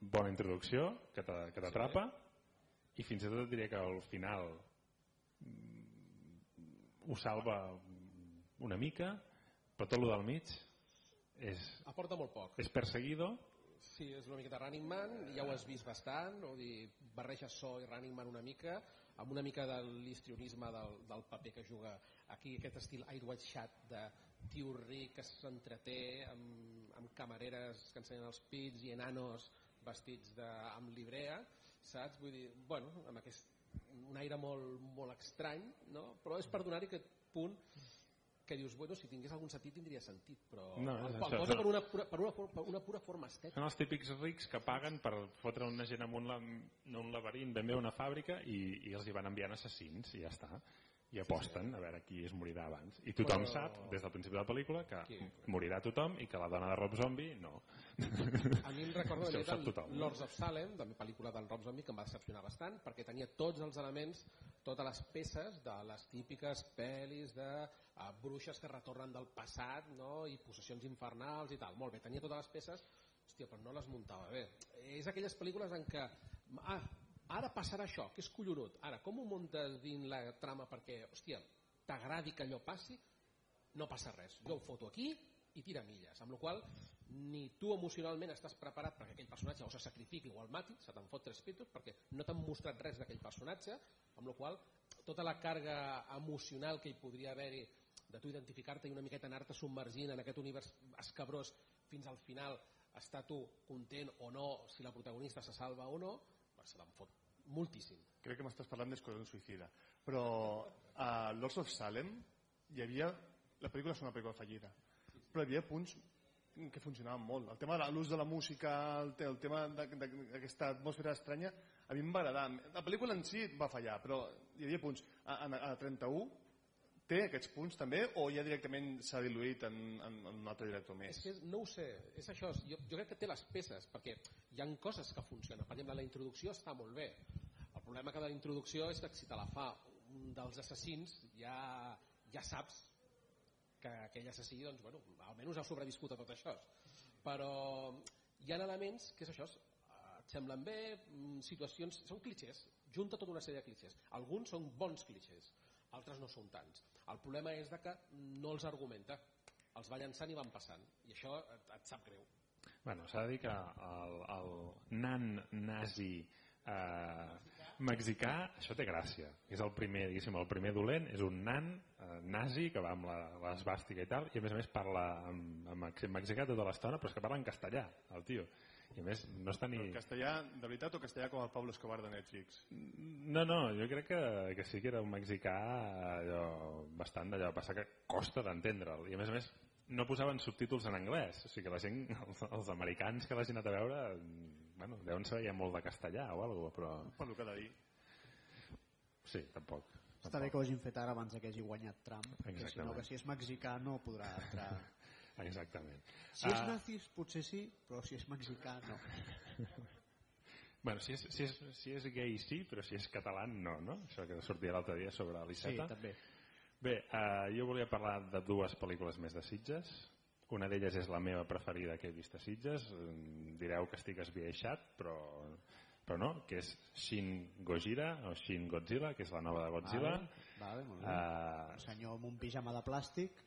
[SPEAKER 2] bona introducció que t'a- que t'atrapa i fins i tot et diria que al final mm, ho salva una mica però tot el del mig és,
[SPEAKER 4] Aporta molt poc.
[SPEAKER 2] és perseguido
[SPEAKER 4] Sí, és una miqueta Running Man, ja ho has vist bastant, o dir, barreja so i Running Man una mica, amb una mica de l'histrionisme del, del paper que juga aquí, aquest estil Air White Chat de tio ric que s'entreté amb, amb camareres que ensenyen els pits i enanos vestits de, amb librea, saps? Vull dir, bueno, amb aquest, un aire molt, molt estrany, no? però és per donar-hi aquest punt que dius, bueno, si tingués algun sentit tindria sentit, però
[SPEAKER 2] No,
[SPEAKER 4] el,
[SPEAKER 2] això,
[SPEAKER 4] posa per una, pura, per, una, per una pura forma estètica.
[SPEAKER 2] són els típics rics que paguen per fotre una gent en un, no un laberint ben bé a una fàbrica i, i els hi van enviant assassins i ja està i aposten a veure qui es morirà abans i tothom
[SPEAKER 4] Però-
[SPEAKER 2] sap des del principi de la pel·lícula que
[SPEAKER 4] Qui?
[SPEAKER 2] morirà tothom i que la dona de Rob Zombie no
[SPEAKER 4] A mi em recorda una
[SPEAKER 2] sap
[SPEAKER 4] mica
[SPEAKER 2] no?
[SPEAKER 4] Lords of Salem, també pel·lícula del Rob Zombie, que em va decepcionar bastant, perquè tenia tots els elements, totes les peces de les típiques pel·lis de uh, bruixes que retornen del passat no? i possessions infernals i tal. Molt bé, tenia totes les peces, hòstia, però no les muntava bé. És aquelles pel·lícules en què ah, ara passarà això, que és collonut. Ara, com ho muntes dins la trama perquè, hòstia, t'agradi que allò passi? No passa res. Jo ho foto aquí i tira milles. Amb la qual ni tu emocionalment estàs preparat perquè aquell personatge o se sacrifiqui o el mati, se te'n fot tres pitos perquè no t'han mostrat res d'aquell personatge, amb la qual tota la càrrega emocional que hi podria haver-hi de tu identificar-te i una miqueta anar-te submergint en aquest univers escabrós fins al final estar tu content o no si la protagonista se salva o no, se te'n fot moltíssim.
[SPEAKER 3] Crec que m'estàs parlant d'Esquadrón Suïcida. Però a Lords of Salem hi havia... La pel·lícula és una pel·lícula fallida, però hi havia punts que funcionaven molt. El tema de l'ús de la música, el, el tema d'aquesta atmosfera estranya, a mi em va agradar. La pel·lícula en si va fallar, però hi havia punts. A, a, a 31 té aquests punts també o ja directament s'ha diluït en, en, en un altre director més?
[SPEAKER 4] És que no ho sé, és això, jo, jo crec que té les peces, perquè hi han coses que funcionen. Per exemple, la introducció està molt bé. El problema que de la introducció és que si te la fa un dels assassins, ja, ja saps que aquell assassí, doncs, bueno, almenys ha sobreviscut a tot això. Però hi ha elements que és això, et semblen bé, mm, situacions... Són clichés, junta tota una sèrie de clichés. Alguns són bons clichés, altres no són tants. El problema és de que no els argumenta, els va llançant i van passant, i això et, et sap greu.
[SPEAKER 2] Bueno, s'ha de dir que el, el nan nazi eh, mexicà, això té gràcia. És el primer, diguéssim, el primer dolent, és un nan eh, nazi que va amb l'esbàstica i tal, i a més a més parla amb, amb accent mexicà tota l'estona, però és que parla en castellà, el tio. I a més, no està ni...
[SPEAKER 3] Però castellà de veritat o castellà com el Pablo Escobar de Netflix?
[SPEAKER 2] No, no, jo crec que, que sí que era un mexicà allò, bastant d'allò, passa que costa d'entendre'l. I a més a més, no posaven subtítols en anglès, o sigui que la gent, els, els americans que l'hagin anat a veure, bueno, deuen saber ja molt de castellà o alguna cosa, però
[SPEAKER 3] Per lo que ha de dir.
[SPEAKER 2] sí, tampoc.
[SPEAKER 1] Està bé que ho hagin fet ara abans que hagi guanyat Trump, que si no, que si és mexicà no podrà entrar.
[SPEAKER 2] Exactament.
[SPEAKER 1] Si és
[SPEAKER 2] Ah.
[SPEAKER 1] nazis potser sí, però si és mexicà no.
[SPEAKER 2] Bueno, si és, si, és, si és gay sí, però si és català no, no? Això que sortia l'altre dia sobre
[SPEAKER 1] Sí,
[SPEAKER 2] l'Iceta.
[SPEAKER 1] també.
[SPEAKER 2] Bé, eh, jo volia parlar de dues pel·lícules més de Sitges. Una d'elles és la meva preferida que he vist a Sitges. Direu que estic esbiaixat, però, però no, que és Shin Gojira, o Shin Godzilla, que és la nova de Godzilla.
[SPEAKER 1] Vale, vale, molt bé.
[SPEAKER 2] Eh,
[SPEAKER 1] Un senyor amb un pijama de plàstic.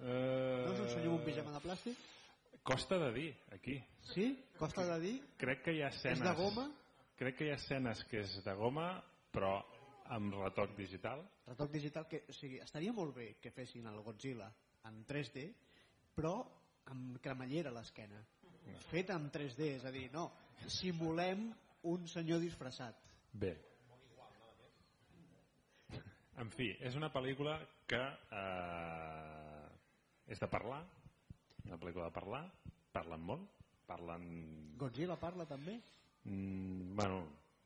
[SPEAKER 2] eh,
[SPEAKER 1] No és un senyor amb un pijama de plàstic?
[SPEAKER 2] Costa de dir, aquí.
[SPEAKER 1] Sí? Costa de dir?
[SPEAKER 2] Crec que hi ha escenes...
[SPEAKER 1] És de goma?
[SPEAKER 2] Crec que hi ha escenes que és de goma, però amb retoc digital.
[SPEAKER 1] Retoc digital que, o sigui, estaria molt bé que fessin el Godzilla en 3D, però amb cremallera a l'esquena. Fet en 3D, és a dir, no, simulem un senyor disfressat.
[SPEAKER 2] Bé. En fi, és una pel·lícula que eh, és de parlar, una pel·lícula de parlar, parlen molt, parlen...
[SPEAKER 1] Godzilla parla també?
[SPEAKER 2] Mm, bueno,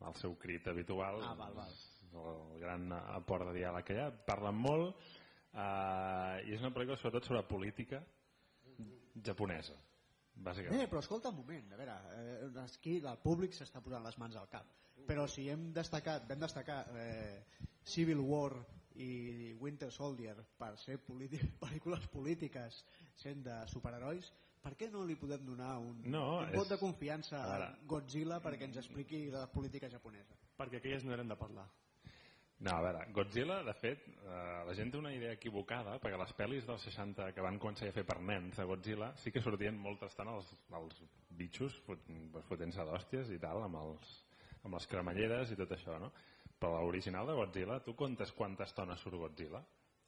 [SPEAKER 2] el seu crit habitual,
[SPEAKER 1] Ah, val, val.
[SPEAKER 2] el gran aport de diàleg que hi ha, parlen molt eh, i és una pel·lícula sobretot sobre política japonesa, bàsicament.
[SPEAKER 1] Bé, però escolta un moment, a veure, eh, aquí el públic s'està posant les mans al cap, però si hem destacat, vam destacar eh, Civil War i Winter Soldier per ser pel·lícules polítiques sent de superherois, per què no li podem donar un,
[SPEAKER 2] No,
[SPEAKER 1] un vot
[SPEAKER 2] és-
[SPEAKER 1] de confiança
[SPEAKER 2] a.
[SPEAKER 1] Godzilla perquè ens expliqui la política japonesa?
[SPEAKER 3] Perquè aquelles no eren de parlar.
[SPEAKER 2] No, a veure, Godzilla, de fet, eh, la gent té una idea equivocada, perquè les pel·lis dels 60 que van començar a fer per nens de Godzilla sí que sortien molta estona els, els bitxos fot, fotent-se d'hòsties i tal, amb, els, amb les cremalleres i tot això, no? Però l'original de Godzilla, tu comptes quanta estona surt Godzilla?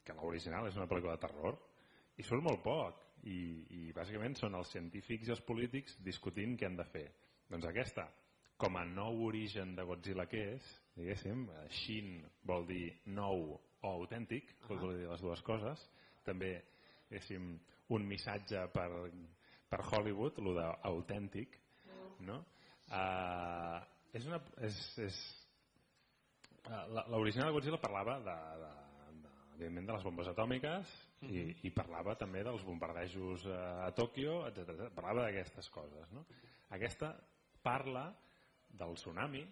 [SPEAKER 2] Que l'original és una pel·lícula de terror, i surt molt poc, i, i bàsicament són els científics i els polítics discutint què han de fer. Doncs aquesta, com a nou origen de Godzilla que és, diguéssim, eh, Shin vol dir nou o autèntic, uh -huh. vol dir les dues coses, també, diguéssim, un missatge per, per Hollywood, el d'autèntic, no? Uh, és una... És, és, uh, la- L'original de Godzilla parlava de, de, de, evidentment de les bombes atòmiques i, i parlava també dels bombardejos eh, a Tòquio, etc. Parlava d'aquestes coses. No? Aquesta parla del tsunami,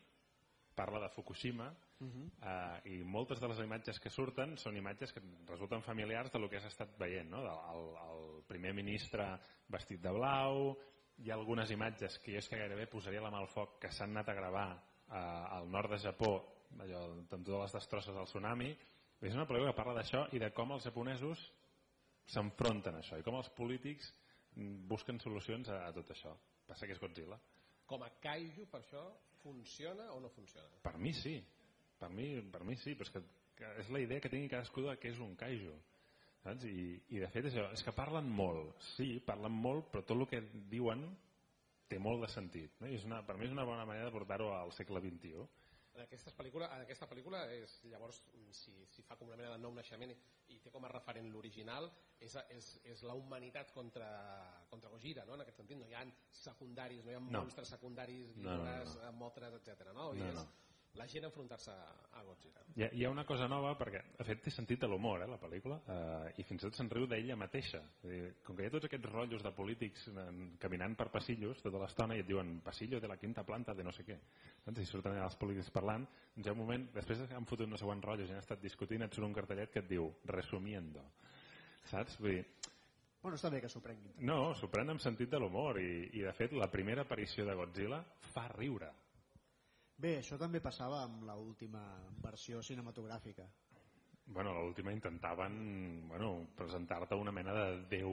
[SPEAKER 2] parla de Fukushima, eh, i moltes de les imatges que surten són imatges que resulten familiars de lo que has estat veient, no? el, el primer ministre vestit de blau, hi ha algunes imatges que jo és que gairebé posaria la mà al foc que s'han anat a gravar eh, al nord de Japó, allò, amb totes les destrosses del tsunami, és una pel·lícula que parla d'això i de com els japonesos s'enfronten a això i com els polítics mm, busquen solucions a, a tot això. Passa que és Godzilla.
[SPEAKER 4] Com a kaiju, per això, funciona o no funciona?
[SPEAKER 2] Per mi sí. Per mi, per mi sí, però és que, que és la idea que tingui cadascú de què és un kaiju. Saps? I, I de fet és, és que parlen molt. Sí, parlen molt, però tot el que diuen té molt de sentit. No? I és una, per mi és una bona manera de portar-ho al segle XXI.
[SPEAKER 4] En, aquestes pel·lícula, en aquesta pel·lícula és, llavors, si, si fa com una mena de nou naixement i, i té com a referent l'original, és, és, és la humanitat contra, contra Gojira, no? en aquest sentit. No hi ha secundaris, no hi ha
[SPEAKER 2] No.
[SPEAKER 4] monstres secundaris,
[SPEAKER 2] No, no, no, no.
[SPEAKER 4] motres, etc. No? I
[SPEAKER 2] No,
[SPEAKER 4] és
[SPEAKER 2] no.
[SPEAKER 4] La gent enfrontar-se a Godzilla.
[SPEAKER 2] Hi ha, hi ha una cosa nova perquè, de fet, té sentit de l'humor, eh, la pel·lícula, eh, i fins i tot se'n riu d'ella mateixa. Dir, com que hi ha tots aquests rotllos de polítics eh, caminant per passillos tota l'estona i et diuen passillo de la quinta planta de no sé què. Doncs, I surten els polítics parlant, doncs hi ha un moment, després que han fotut no sé quants rotllos i han estat discutint, et surt un cartellet que et diu resumiendo. Saps? Vull dir,
[SPEAKER 1] Bueno, està bé que s'ho prenguin.
[SPEAKER 2] no, s'ho pren amb sentit de l'humor i, i, de fet, la primera aparició de Godzilla fa riure.
[SPEAKER 1] Bé, això també passava amb l'última versió cinematogràfica.
[SPEAKER 2] Bueno, l'última intentaven bueno, presentar-te una mena de déu...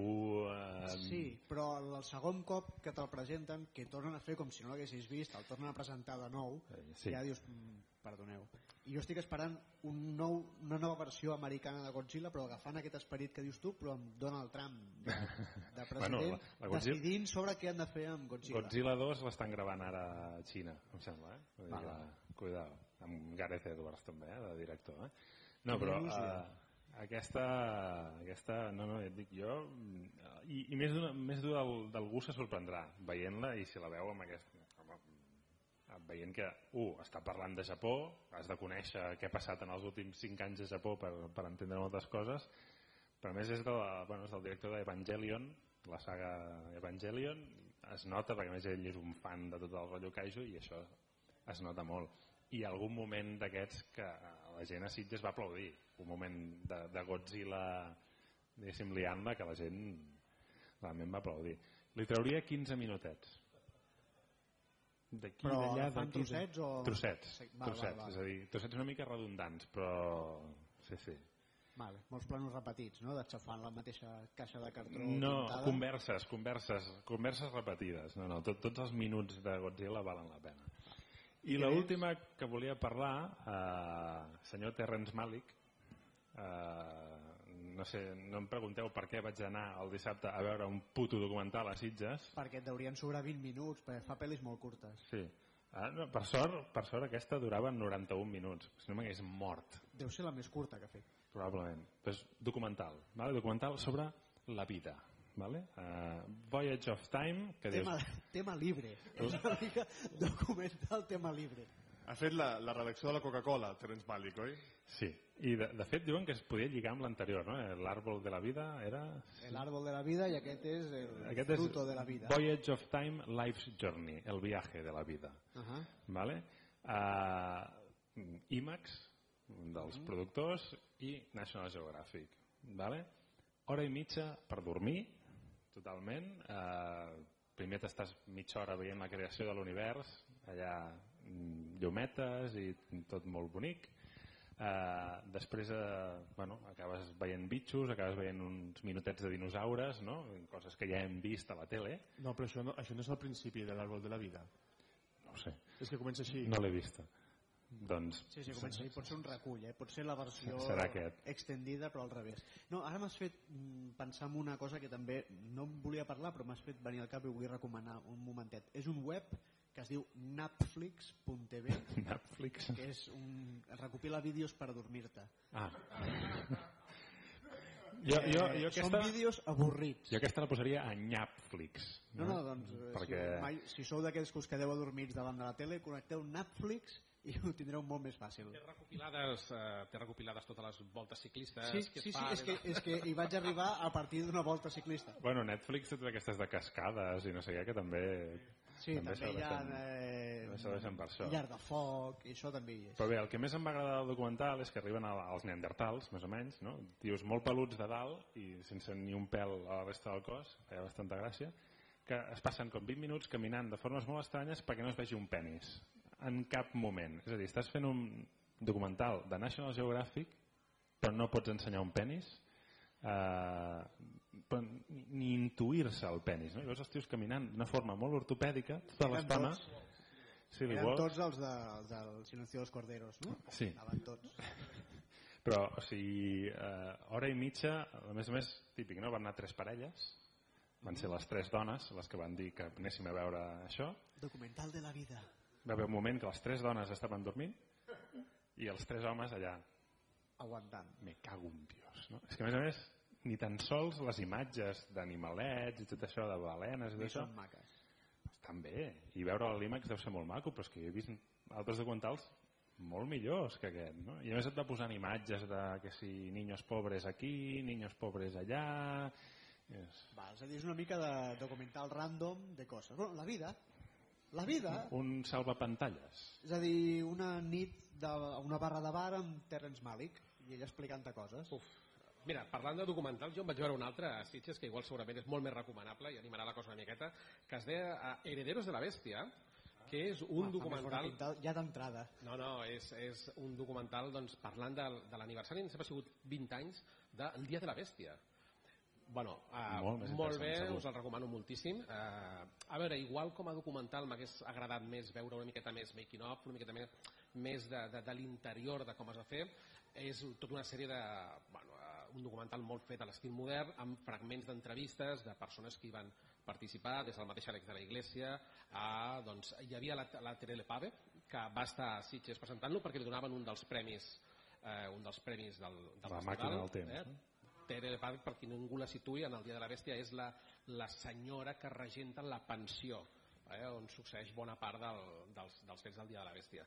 [SPEAKER 2] Eh,
[SPEAKER 1] Sí, però el, segon cop que te'l presenten, que tornen a fer com si no l'haguessis vist, el tornen a presentar de nou,
[SPEAKER 2] Eh, sí.
[SPEAKER 1] ja dius, mm, perdoneu. I jo estic esperant un nou, una nova versió americana de Godzilla, però agafant aquest esperit que dius tu, però amb Donald Trump de, de president,
[SPEAKER 2] Bueno, la- la Godzilla-
[SPEAKER 1] decidint sobre què han de fer amb Godzilla.
[SPEAKER 2] Godzilla 2 l'estan gravant ara a Xina, em sembla, eh?
[SPEAKER 1] Vale.
[SPEAKER 2] que, cuidao, amb Gareth Edwards també, eh? de director, eh? No, però uh, aquesta, aquesta, no, no, et dic jo, i, i més, més d'algú d'algú se sorprendrà veient-la i si la veu amb aquest, home, veient que, uh, està parlant de Japó, has de conèixer què ha passat en els últims 5 anys a Japó per, per entendre moltes coses, però a més és, de la, bueno, és del director d'Evangelion, la saga Evangelion, es nota, perquè més ell és un fan de tot el rotllo kaiju i això es nota molt. I algun moment d'aquests que la gent a Sitges va aplaudir, un moment de, de Godzilla diguéssim liant-la que la gent realment va aplaudir. Li trauria 15 minutets. D'aquí, d'allà,
[SPEAKER 1] fan
[SPEAKER 2] d'aquí,
[SPEAKER 1] trossets o...
[SPEAKER 2] Trossets,
[SPEAKER 1] Sí, val,
[SPEAKER 2] trossets,
[SPEAKER 1] val, val.
[SPEAKER 2] és a dir, trossets una mica redundants, però sí, sí.
[SPEAKER 1] Vale, molts planos repetits, no? D'aixafant la mateixa caixa de cartró
[SPEAKER 2] No,
[SPEAKER 1] pintada.
[SPEAKER 2] converses, converses, converses repetides. No, no, tot, tots els minuts de Godzilla valen la pena. I l'última que volia parlar, eh, senyor Terrence Malick, eh, no sé, no em pregunteu per què vaig anar el dissabte a veure un puto documental a Sitges.
[SPEAKER 1] Perquè et deurien sobrar 20 minuts, perquè fa pel·lis molt curtes.
[SPEAKER 2] Sí. Ah, no, per, sort, per sort aquesta durava 91 minuts, si no m'hagués mort,
[SPEAKER 1] Deu ser la més curta que ha fet.
[SPEAKER 2] probablement. Pues, documental, vale? documental sobre la vida. Vale? Uh, Voyage of Time, que dius,
[SPEAKER 1] Tema, tema libre. És una mica documental tema libre.
[SPEAKER 3] Ha fet la, la redacció de la Coca-Cola, Terence Malick, oi?
[SPEAKER 2] Sí, i de, de fet diuen que es podia lligar amb l'anterior, no? L'àrbol de la vida era...
[SPEAKER 1] El árbol de la vida i aquest és el
[SPEAKER 2] Aquest és
[SPEAKER 1] fruto de la vida.
[SPEAKER 2] Voyage of Time, Life's Journey, el viatge de la vida.
[SPEAKER 1] Uh -huh.
[SPEAKER 2] Vale? Uh, IMAX, un dels productors, i National Geographic. Vale? Hora i mitja per dormir, totalment. Uh, primer t'estàs mitja hora veient la creació de l'univers, allà mm, llumetes i tot molt bonic. Uh, després uh, bueno, acabes veient bitxos, acabes veient uns minutets de dinosaures, no? coses que ja hem vist a la tele.
[SPEAKER 3] No, però això no, això no és el principi de l'àrbol de la vida.
[SPEAKER 2] No sé,
[SPEAKER 3] És que comença així.
[SPEAKER 2] no l'he vista. Doncs
[SPEAKER 1] Sí, sí, comença, pot ser un recull, eh? pot ser la versió
[SPEAKER 2] Serà aquest.
[SPEAKER 1] extendida però al revés. No, ara m'has fet mm, pensar en una cosa que també no em volia parlar però m'has fet venir al cap i ho vull recomanar un momentet. És un web que es diu napflix.tv
[SPEAKER 2] Netflix.
[SPEAKER 1] que és un, recopila vídeos per dormir-te.
[SPEAKER 2] Ah. Jo, jo, jo,
[SPEAKER 1] Eh, Són
[SPEAKER 2] aquesta,
[SPEAKER 1] vídeos avorrits.
[SPEAKER 2] jo aquesta la posaria a Nyapflix.
[SPEAKER 1] No, no, doncs eh,
[SPEAKER 2] Perquè...
[SPEAKER 1] si, mai, si sou d'aquells que us quedeu adormits davant de la tele, connecteu Netflix i ho tindreu molt més fàcil.
[SPEAKER 4] Té recopilades, eh, té recopilades totes les voltes ciclistes
[SPEAKER 1] Sí,
[SPEAKER 4] que es
[SPEAKER 1] sí, sí, és que, és que hi vaig arribar a partir d'una volta ciclista.
[SPEAKER 2] Bueno, Netflix té totes aquestes de cascades i no sé què, que també...
[SPEAKER 1] Sí, també,
[SPEAKER 2] també
[SPEAKER 1] hi ha eh,
[SPEAKER 2] serveixen per això.
[SPEAKER 1] llar de foc, i això també hi és.
[SPEAKER 2] Però bé, el que més em va agradar del documental és que arriben a- als neandertals, més o menys, no? tios molt peluts de dalt i sense ni un pèl a la resta del cos, feia bastanta gràcia, que es passen com 20 minuts caminant de formes molt estranyes perquè no es vegi un penis en cap moment. És a dir, estàs fent un documental de National Geographic però no pots ensenyar un penis eh, però ni, intuir-se el penis. No? I veus els tios caminant d'una forma molt ortopèdica tota l'estona. Sí, li
[SPEAKER 1] Eren
[SPEAKER 2] vols?
[SPEAKER 1] tots els, de, els del Silencio dels Corderos, no?
[SPEAKER 2] Sí.
[SPEAKER 1] Anaven tots.
[SPEAKER 2] Però, o sigui, eh, hora i mitja, a més a més, típic, no? Van anar tres parelles, van ser les tres dones les que van dir que anéssim a veure això.
[SPEAKER 1] Documental de la vida.
[SPEAKER 2] Va haver un moment que les tres dones estaven dormint i els tres homes allà,
[SPEAKER 1] Aguantant.
[SPEAKER 2] me cago en Dios. No? És que, a més a més, ni tan sols les imatges d'animalets i tot això, de balenes i tot
[SPEAKER 1] I
[SPEAKER 2] això,
[SPEAKER 1] són maques.
[SPEAKER 2] estan bé. I veure l'IMAX deu ser molt maco, però és que jo he vist altres documentals molt millors que aquest, no? I a més et va posant imatges de que si niños pobres aquí, niños pobres allà... És
[SPEAKER 1] Va, és a dir, és una mica de documental random de coses. Bueno, la vida. La vida.
[SPEAKER 2] un salvapantalles.
[SPEAKER 1] És a dir, una nit de una barra de bar amb Terrence Malick i ell explicant-te coses.
[SPEAKER 4] Uf. Mira, parlant de documentals, jo em vaig veure un altre a Sitges que igual segurament és molt més recomanable i animarà la cosa una miqueta, que es deia eh, Herederos de la Bèstia, que és un
[SPEAKER 1] bona
[SPEAKER 4] documental
[SPEAKER 1] pinta Ja d'entrada.
[SPEAKER 4] no, no, és, és un documental doncs, parlant de, de l'aniversari, que ha sigut 20 anys del Dia de la Bèstia. Bueno, uh,
[SPEAKER 2] Molt
[SPEAKER 4] molt bé,
[SPEAKER 2] segur.
[SPEAKER 4] us el recomano moltíssim. Uh, a veure, igual com a documental m'hagués agradat més veure una miqueta més making of, una miqueta més, més de, de, de l'interior de com es va fer. És tota una sèrie de... Bueno, uh, un documental molt fet a l'estil modern, amb fragments d'entrevistes de persones que hi van participar, des del mateix Àlex de la Iglesia, a, doncs, hi havia la, la Terele Pave, que va estar a Sitges presentant-lo perquè li donaven un dels premis eh, un dels premis del, del
[SPEAKER 2] La
[SPEAKER 4] festival,
[SPEAKER 2] màquina del temps,
[SPEAKER 4] Eh? Tere Paz, per qui ningú la situï, en el Dia de la Bèstia és la, la senyora que regenta la pensió eh, on succeeix bona part del, dels, dels fets del Dia de la Bèstia.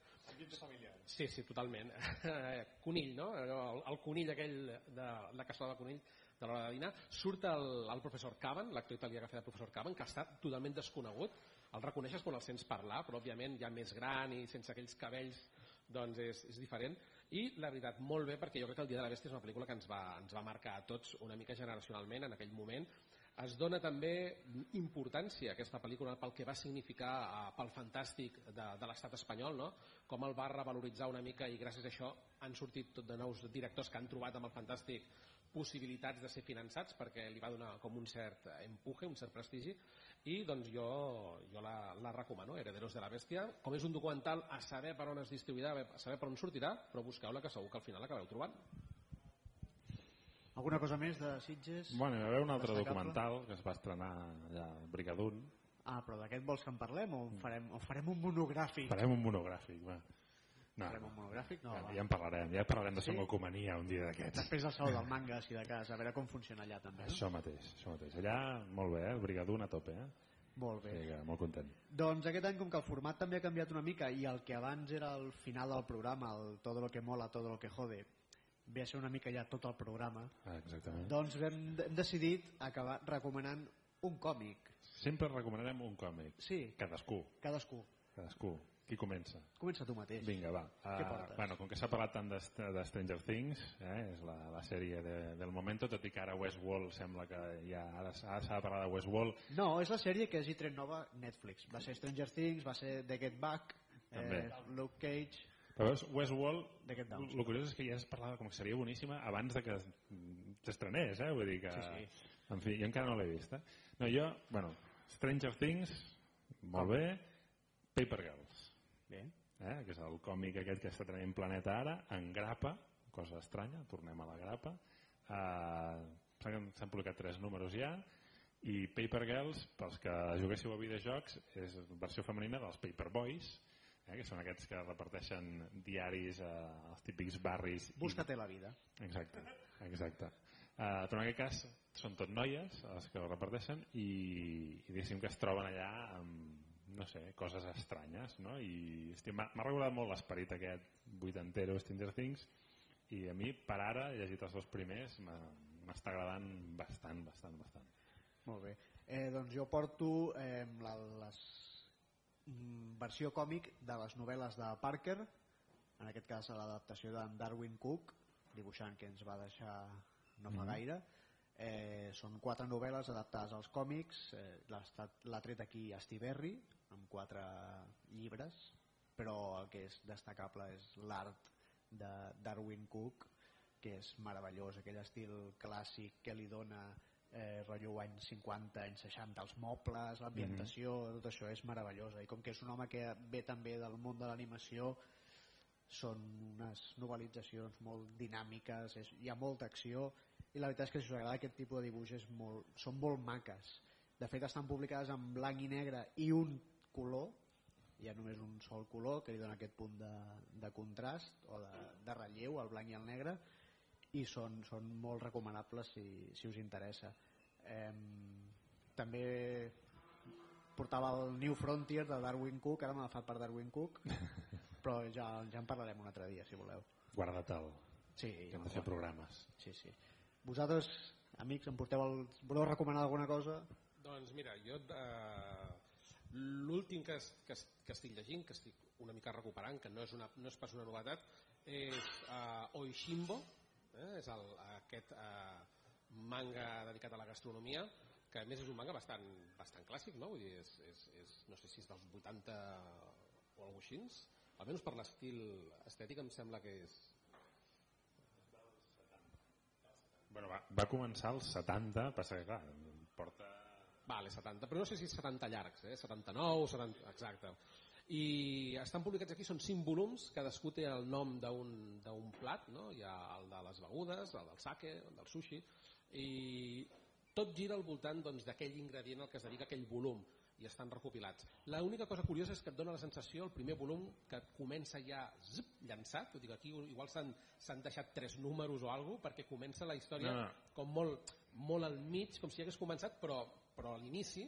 [SPEAKER 4] Sí, sí, totalment. conill, no? El, el conill aquell de la cassola de conill de l'hora de dinar. Surt el, el professor Caban, l'actor italià que feia el professor Caban, que està totalment desconegut. El reconeixes quan el sents parlar, però òbviament ja més gran i sense aquells cabells doncs és, és diferent. I la veritat, molt bé, perquè jo crec que el Dia de la Bèstia és una pel·lícula que ens va, ens va marcar a tots una mica generacionalment en aquell moment. Es dona també importància a aquesta pel·lícula pel que va significar eh, pel fantàstic de, de l'estat espanyol, no? com el va revaloritzar una mica i gràcies a això han sortit tot de nous directors que han trobat amb el fantàstic possibilitats de ser finançats perquè li va donar com un cert empuje, un cert prestigi i doncs jo, jo la, la recomano, Herederos de la Bèstia com és un documental a saber per on es distribuirà a saber per on sortirà, però busqueu-la que segur que al final l'acabeu trobant
[SPEAKER 1] Alguna cosa més de Sitges?
[SPEAKER 2] Bueno, hi va haver un altre documental que es va estrenar allà a Brigadun.
[SPEAKER 1] Ah, però d'aquest vols que en parlem o en farem, o farem un monogràfic?
[SPEAKER 2] Farem un monogràfic, va. No,
[SPEAKER 1] Farem un monogràfic? No,
[SPEAKER 2] ja,
[SPEAKER 1] va.
[SPEAKER 2] ja en parlarem, ja parlarem de
[SPEAKER 1] Sí?
[SPEAKER 2] Songocomania un dia d'aquests.
[SPEAKER 1] Després del saló del manga, si de cas, a veure com funciona allà també. No?
[SPEAKER 2] Això mateix, això mateix. Allà, molt bé, eh? Brigadun a tope, eh?
[SPEAKER 1] Molt
[SPEAKER 2] Sí,
[SPEAKER 1] bé.
[SPEAKER 2] que molt content.
[SPEAKER 1] Doncs aquest any, com que el format també ha canviat una mica i el que abans era el final del programa, el todo lo que mola, todo lo que jode, ve a ser una mica ja tot el programa,
[SPEAKER 2] Ah, exactament.
[SPEAKER 1] doncs hem, hem decidit acabar recomanant un còmic.
[SPEAKER 2] Sempre recomanarem un còmic.
[SPEAKER 1] Sí,
[SPEAKER 2] Cadascú,
[SPEAKER 1] cadascú.
[SPEAKER 2] cadascú. Qui comença?
[SPEAKER 1] Comença tu mateix.
[SPEAKER 2] Vinga, va.
[SPEAKER 1] Què
[SPEAKER 2] Uh, bueno, com que s'ha parlat tant de, de Stranger Things, eh, és la, la sèrie de, del moment, tot i que ara Westworld sembla que ja ara s'ha de parlar de Westworld,
[SPEAKER 1] No, és la sèrie que hagi tret nova Netflix. Va ser Stranger Things, va ser The Get Back,
[SPEAKER 2] També.
[SPEAKER 1] eh, Luke Cage,
[SPEAKER 2] però veus, Westworld, el curiós és que ja es parlava com que seria boníssima abans de que s'estrenés, eh? Vull dir que...
[SPEAKER 1] Sí,
[SPEAKER 2] En fi, jo encara no l'he vist, eh? No, jo, bueno, Stranger Things, molt bé, Paper Girls,
[SPEAKER 1] Bé.
[SPEAKER 2] eh? que és el còmic aquest que està tenint Planeta ara, en grapa, cosa estranya, tornem a la grapa, eh, s'han publicat tres números ja, i Paper Girls, pels que juguéssiu a videojocs, és versió femenina dels Paper Boys, eh, que són aquests que reparteixen diaris eh, als típics barris. i-
[SPEAKER 1] Búscate la vida.
[SPEAKER 2] Exacte, exacte. Uh, però en aquest cas són tot noies les que ho reparteixen i, i diguéssim que es troben allà amb no sé, coses estranyes no? i m'ha recordat molt l'esperit aquest vuitantero Stranger Things i a mi per ara, he llegit els dos primers m'està agradant bastant, bastant, bastant
[SPEAKER 1] Molt bé. Eh, doncs jo porto eh, la les, mm, versió còmic de les novel·les de Parker, en aquest cas l'adaptació d'en Darwin Cook, dibuixant que ens va deixar no fa
[SPEAKER 2] Mhm.
[SPEAKER 1] gaire. Eh, són quatre novel·les adaptades als còmics, eh, l'ha tret aquí Astiberri, amb quatre llibres, però el que és destacable és l'art de Darwin Cook, que és meravellós, aquell estil clàssic que li dona eh, rotllo anys 50, anys 60, els mobles, l'ambientació, tot això és meravellosa. I com que és un home que ve també del món de l'animació, són unes novel·litzacions molt dinàmiques, és, hi ha molta acció, i la veritat és que si us agrada aquest tipus de dibuix és molt, són molt maques. De fet, estan publicades en blanc i negre i un color, hi ha només un sol color que li dona aquest punt de, de contrast o de, de relleu, el blanc i el negre, i són, són molt recomanables si, si us interessa. Eh, també portava el New Frontier de Darwin Cook, ara m'ha agafat per Darwin Cook, però ja, ja en parlarem un altre dia, si voleu.
[SPEAKER 2] guarda-te'l,
[SPEAKER 1] Sí,
[SPEAKER 2] que hem de fer programes
[SPEAKER 1] sí, sí. Vosaltres, amics, em porteu el... voleu recomanar alguna cosa?
[SPEAKER 4] Doncs mira, jo eh, l'últim que, que, que estic llegint, que estic una mica recuperant, que no és, una, no és pas una novetat, és eh, Oishimbo, eh, és el, aquest eh, manga dedicat a la gastronomia, que a més és un manga bastant, bastant clàssic, no? Vull dir, és, és, és, no sé si és dels 80 o alguna així, almenys per l'estil estètic em sembla que és...
[SPEAKER 2] Bueno, va, va començar als 70, passa que clar, porta...
[SPEAKER 4] Vale, 70, però no sé si és 70 llargs, eh? 79, 70, exacte. I estan publicats aquí, són 5 volums, cadascú té el nom d'un plat, no? hi ha el de les begudes, el del sake, el del sushi, i tot gira al voltant doncs, d'aquell doncs, ingredient al que es dedica aquell volum i estan recopilats. L'única cosa curiosa és que et dona la sensació, el primer volum, que comença ja zip, llançat, dir que aquí igual s'han deixat tres números o alguna perquè comença la història no, no. com molt, molt al mig, com si hagués començat, però, però a l'inici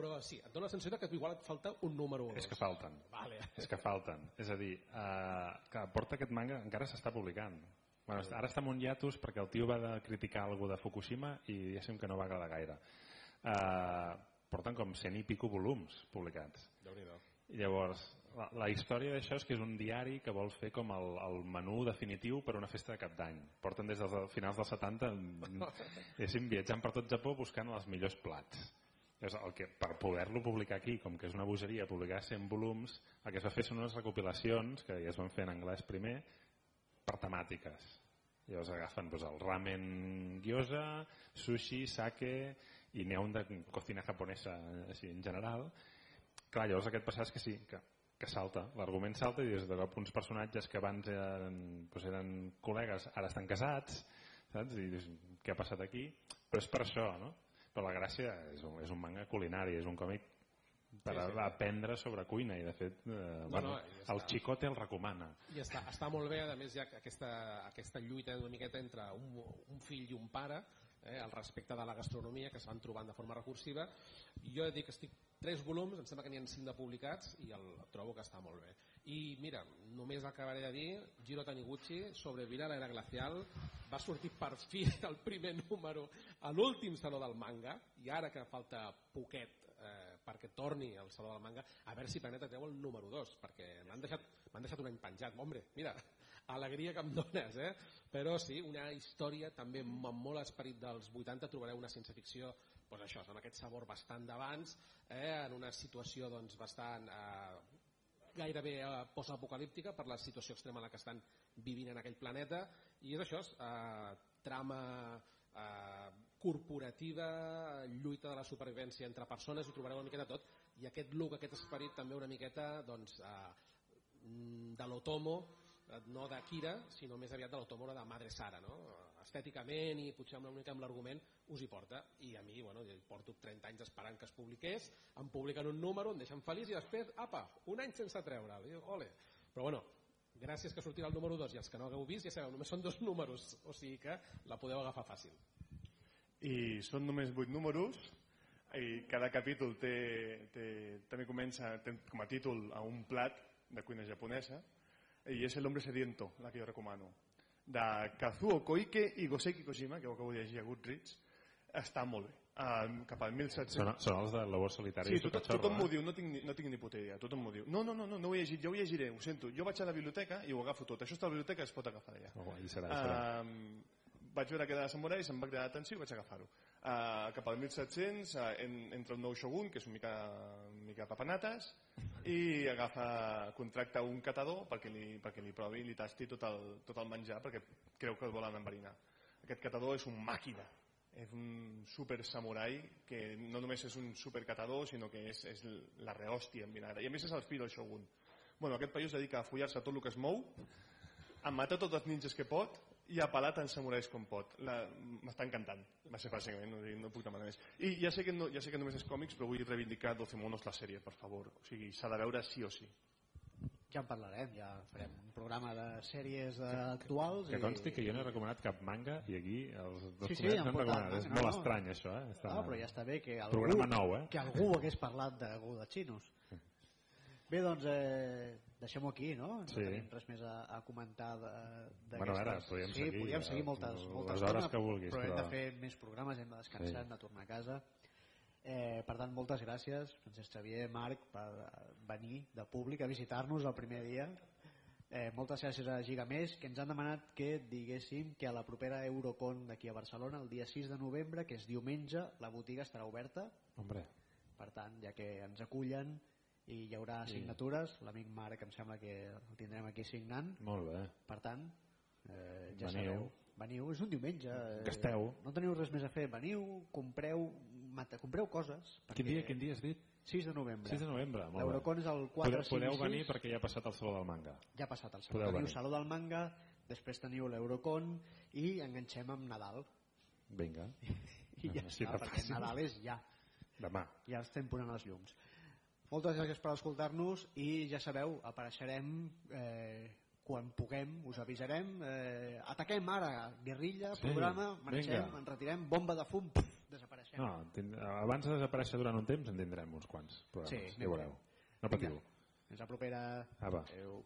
[SPEAKER 4] però sí, et dona la sensació que igual et falta un número o dos.
[SPEAKER 2] És que falten.
[SPEAKER 4] Vale.
[SPEAKER 2] És que falten. És a dir, eh, que porta aquest manga encara s'està publicant. Bueno, ara està en un hiatus perquè el tio va de criticar alguna de Fukushima i diguéssim que no va agradar gaire. Eh, porten com 100 i pico volums publicats.
[SPEAKER 4] I
[SPEAKER 2] llavors, la, la història d'això és que és un diari que vol fer com el, el menú definitiu per a una festa de cap d'any. Porten des dels finals dels 70 diguéssim, viatjant per tot Japó buscant els millors plats és el que, per poder-lo publicar aquí, com que és una bogeria, publicar 100 volums, el que es va fer són unes recopilacions, que ja es van fer en anglès primer, per temàtiques. Llavors agafen doncs, el ramen gyoza, sushi, sake, i n'hi ha un de cocina japonesa així, en general. Clar, llavors aquest passat és que sí, que, que salta, l'argument salta i des de cop uns personatges que abans eren, doncs eren col·legues ara estan casats, saps? I dius, què ha passat aquí? Però és per això, no? però la gràcia és un, és un manga culinari, és un còmic per sí, sí. aprendre sobre cuina i de fet eh, no, bueno, no, ja el Chicote el recomana
[SPEAKER 4] i està, està molt bé, a més hi ha aquesta, aquesta lluita una miqueta entre un, un fill i un pare eh, al respecte de la gastronomia que es van trobant de forma recursiva. Jo he dit que estic tres volums, em sembla que n'hi ha cinc de publicats i el trobo que està molt bé. I mira, només acabaré de dir Giro Taniguchi sobre Vira l'era glacial va sortir per fi el primer número a l'últim saló del manga i ara que falta poquet eh, perquè torni al saló del manga a veure si Planeta treu el número 2 perquè m'han deixat, deixat un any penjat. Hombre, mira, alegria que em dones eh? però sí, una història també amb molt esperit dels 80 trobareu una ciència ficció pues això, amb aquest sabor bastant d'abans eh? en una situació doncs, bastant eh, gairebé eh, postapocalíptica per la situació extrema en la que estan vivint en aquell planeta i és això, eh, trama eh, corporativa, lluita de la supervivència entre persones, ho trobareu una miqueta tot i aquest look, aquest esperit també una miqueta doncs, eh, de l'Otomo no d'Akira, sinó més aviat de l'Otomo de Madre Sara, no? estèticament i potser una mica amb l'argument us hi porta i a mi bueno, porto 30 anys esperant que es publiqués em publiquen un número, em deixen feliç i després, apa, un any sense treure'l ole. però bueno, gràcies que sortirà el número 2 i els que no hagueu vist ja sabeu, només són dos números o sigui que la podeu agafar fàcil
[SPEAKER 3] i són només 8 números i cada capítol té, té, també comença té com a títol a un plat de cuina japonesa i és l'Hombre Sediento, la que jo recomano. De Kazuo Koike i Goseki Kojima, que ho acabo de llegir a Goodreads, està molt bé. Uh, cap al 1700...
[SPEAKER 2] Són, són els de Lobo Solitari
[SPEAKER 3] sí, tot, tothom m'ho eh? diu, no tinc, no tinc ni puta idea tothom m'ho diu, no, no, no, no, no ho he llegit jo ho llegiré, ho sento, jo vaig a la biblioteca i ho agafo tot. Això està a la biblioteca es pot agafar d'allà.
[SPEAKER 2] Oh, serà, serà.
[SPEAKER 3] Uh, vaig veure que de samurais em va cridar l'atenció i vaig agafar-ho uh, cap al 1700 uh, en, entra el nou shogun que és una mica, una mica papanates i agafa, contracta un catador perquè li, perquè li provi i li tasti tot el, tot el menjar perquè creu que el volen enverinar. Aquest catador és un màquina, és un super samurai que no només és un super catador sinó que és, és la rehòstia en vinagre. I a més és el fill del Shogun. Bueno, aquest paio es dedica a follar-se tot el que es mou, a matar tots els ninjas que pot i ha pelat en samurais com pot. M'està encantant, va ser bàsicament, no, no puc demanar més. I ja sé, que no, ja sé que només és còmics, però vull reivindicar 12 monos la sèrie, per favor. O sigui, s'ha de veure sí o sí.
[SPEAKER 1] Ja en parlarem, ja farem un programa de sèries actuals.
[SPEAKER 2] Que, que consti i... que jo no he recomanat cap manga i aquí els dos sí, sí, han recomanat. És no, molt no. estrany això, eh?
[SPEAKER 1] Està... No, però ja està bé que algú, programa nou, eh? que algú hagués parlat de Xinos. Bé, doncs eh, deixem-ho aquí, no? No
[SPEAKER 2] sí.
[SPEAKER 1] tenim res més a, a comentar de,
[SPEAKER 2] bueno, ara, podríem
[SPEAKER 1] sí,
[SPEAKER 2] seguir,
[SPEAKER 1] podríem seguir moltes, moltes
[SPEAKER 2] les hores que vulguis,
[SPEAKER 1] però, però hem de fer més programes, hem de descansar, sí. hem de tornar a casa. Eh, per tant, moltes gràcies, Francesc Xavier, Marc, per venir de públic a visitar-nos el primer dia. Eh, moltes gràcies a Gigamés que ens han demanat que diguéssim que a la propera Eurocon d'aquí a Barcelona el dia 6 de novembre, que és diumenge la botiga estarà oberta
[SPEAKER 2] Hombre,
[SPEAKER 1] per tant, ja que ens acullen i hi haurà signatures l'amic Marc em sembla que el tindrem aquí signant
[SPEAKER 2] molt bé.
[SPEAKER 1] per tant, eh, ja
[SPEAKER 2] Veniu.
[SPEAKER 1] sabeu veniu, és un diumenge eh,
[SPEAKER 2] Gasteu.
[SPEAKER 1] no teniu res més a fer, veniu compreu, mata, compreu coses
[SPEAKER 2] Quin dia, quin dia has dit?
[SPEAKER 1] 6 de novembre
[SPEAKER 2] 6 de novembre, molt bé.
[SPEAKER 1] l'Eurocon és el 4,
[SPEAKER 2] Podeu,
[SPEAKER 1] 5
[SPEAKER 2] podeu
[SPEAKER 1] i 6.
[SPEAKER 2] venir perquè ja ha passat el Saló del Manga.
[SPEAKER 1] ja ha passat el
[SPEAKER 2] Podeu
[SPEAKER 1] saló, teniu
[SPEAKER 2] venir.
[SPEAKER 1] saló del manga després teniu l'Eurocon i enganxem amb Nadal
[SPEAKER 2] Vinga,
[SPEAKER 1] i ja
[SPEAKER 2] Així
[SPEAKER 1] està,
[SPEAKER 2] de
[SPEAKER 1] perquè. Nadal és ja
[SPEAKER 2] demà.
[SPEAKER 1] ja estem posant els llums moltes gràcies per escoltar-nos i ja sabeu, apareixerem eh, quan puguem, us avisarem eh, ataquem ara, guerrilla,
[SPEAKER 2] Sí,
[SPEAKER 1] programa marxem,
[SPEAKER 2] vinga.
[SPEAKER 1] ens retirem bomba de fum, puf, desapareixem
[SPEAKER 2] No, abans de desaparèixer durant un temps en tindrem uns quants programes,
[SPEAKER 1] Sí,
[SPEAKER 2] ja veureu. No patiu.
[SPEAKER 1] fins la propera
[SPEAKER 2] Apa.
[SPEAKER 1] adeu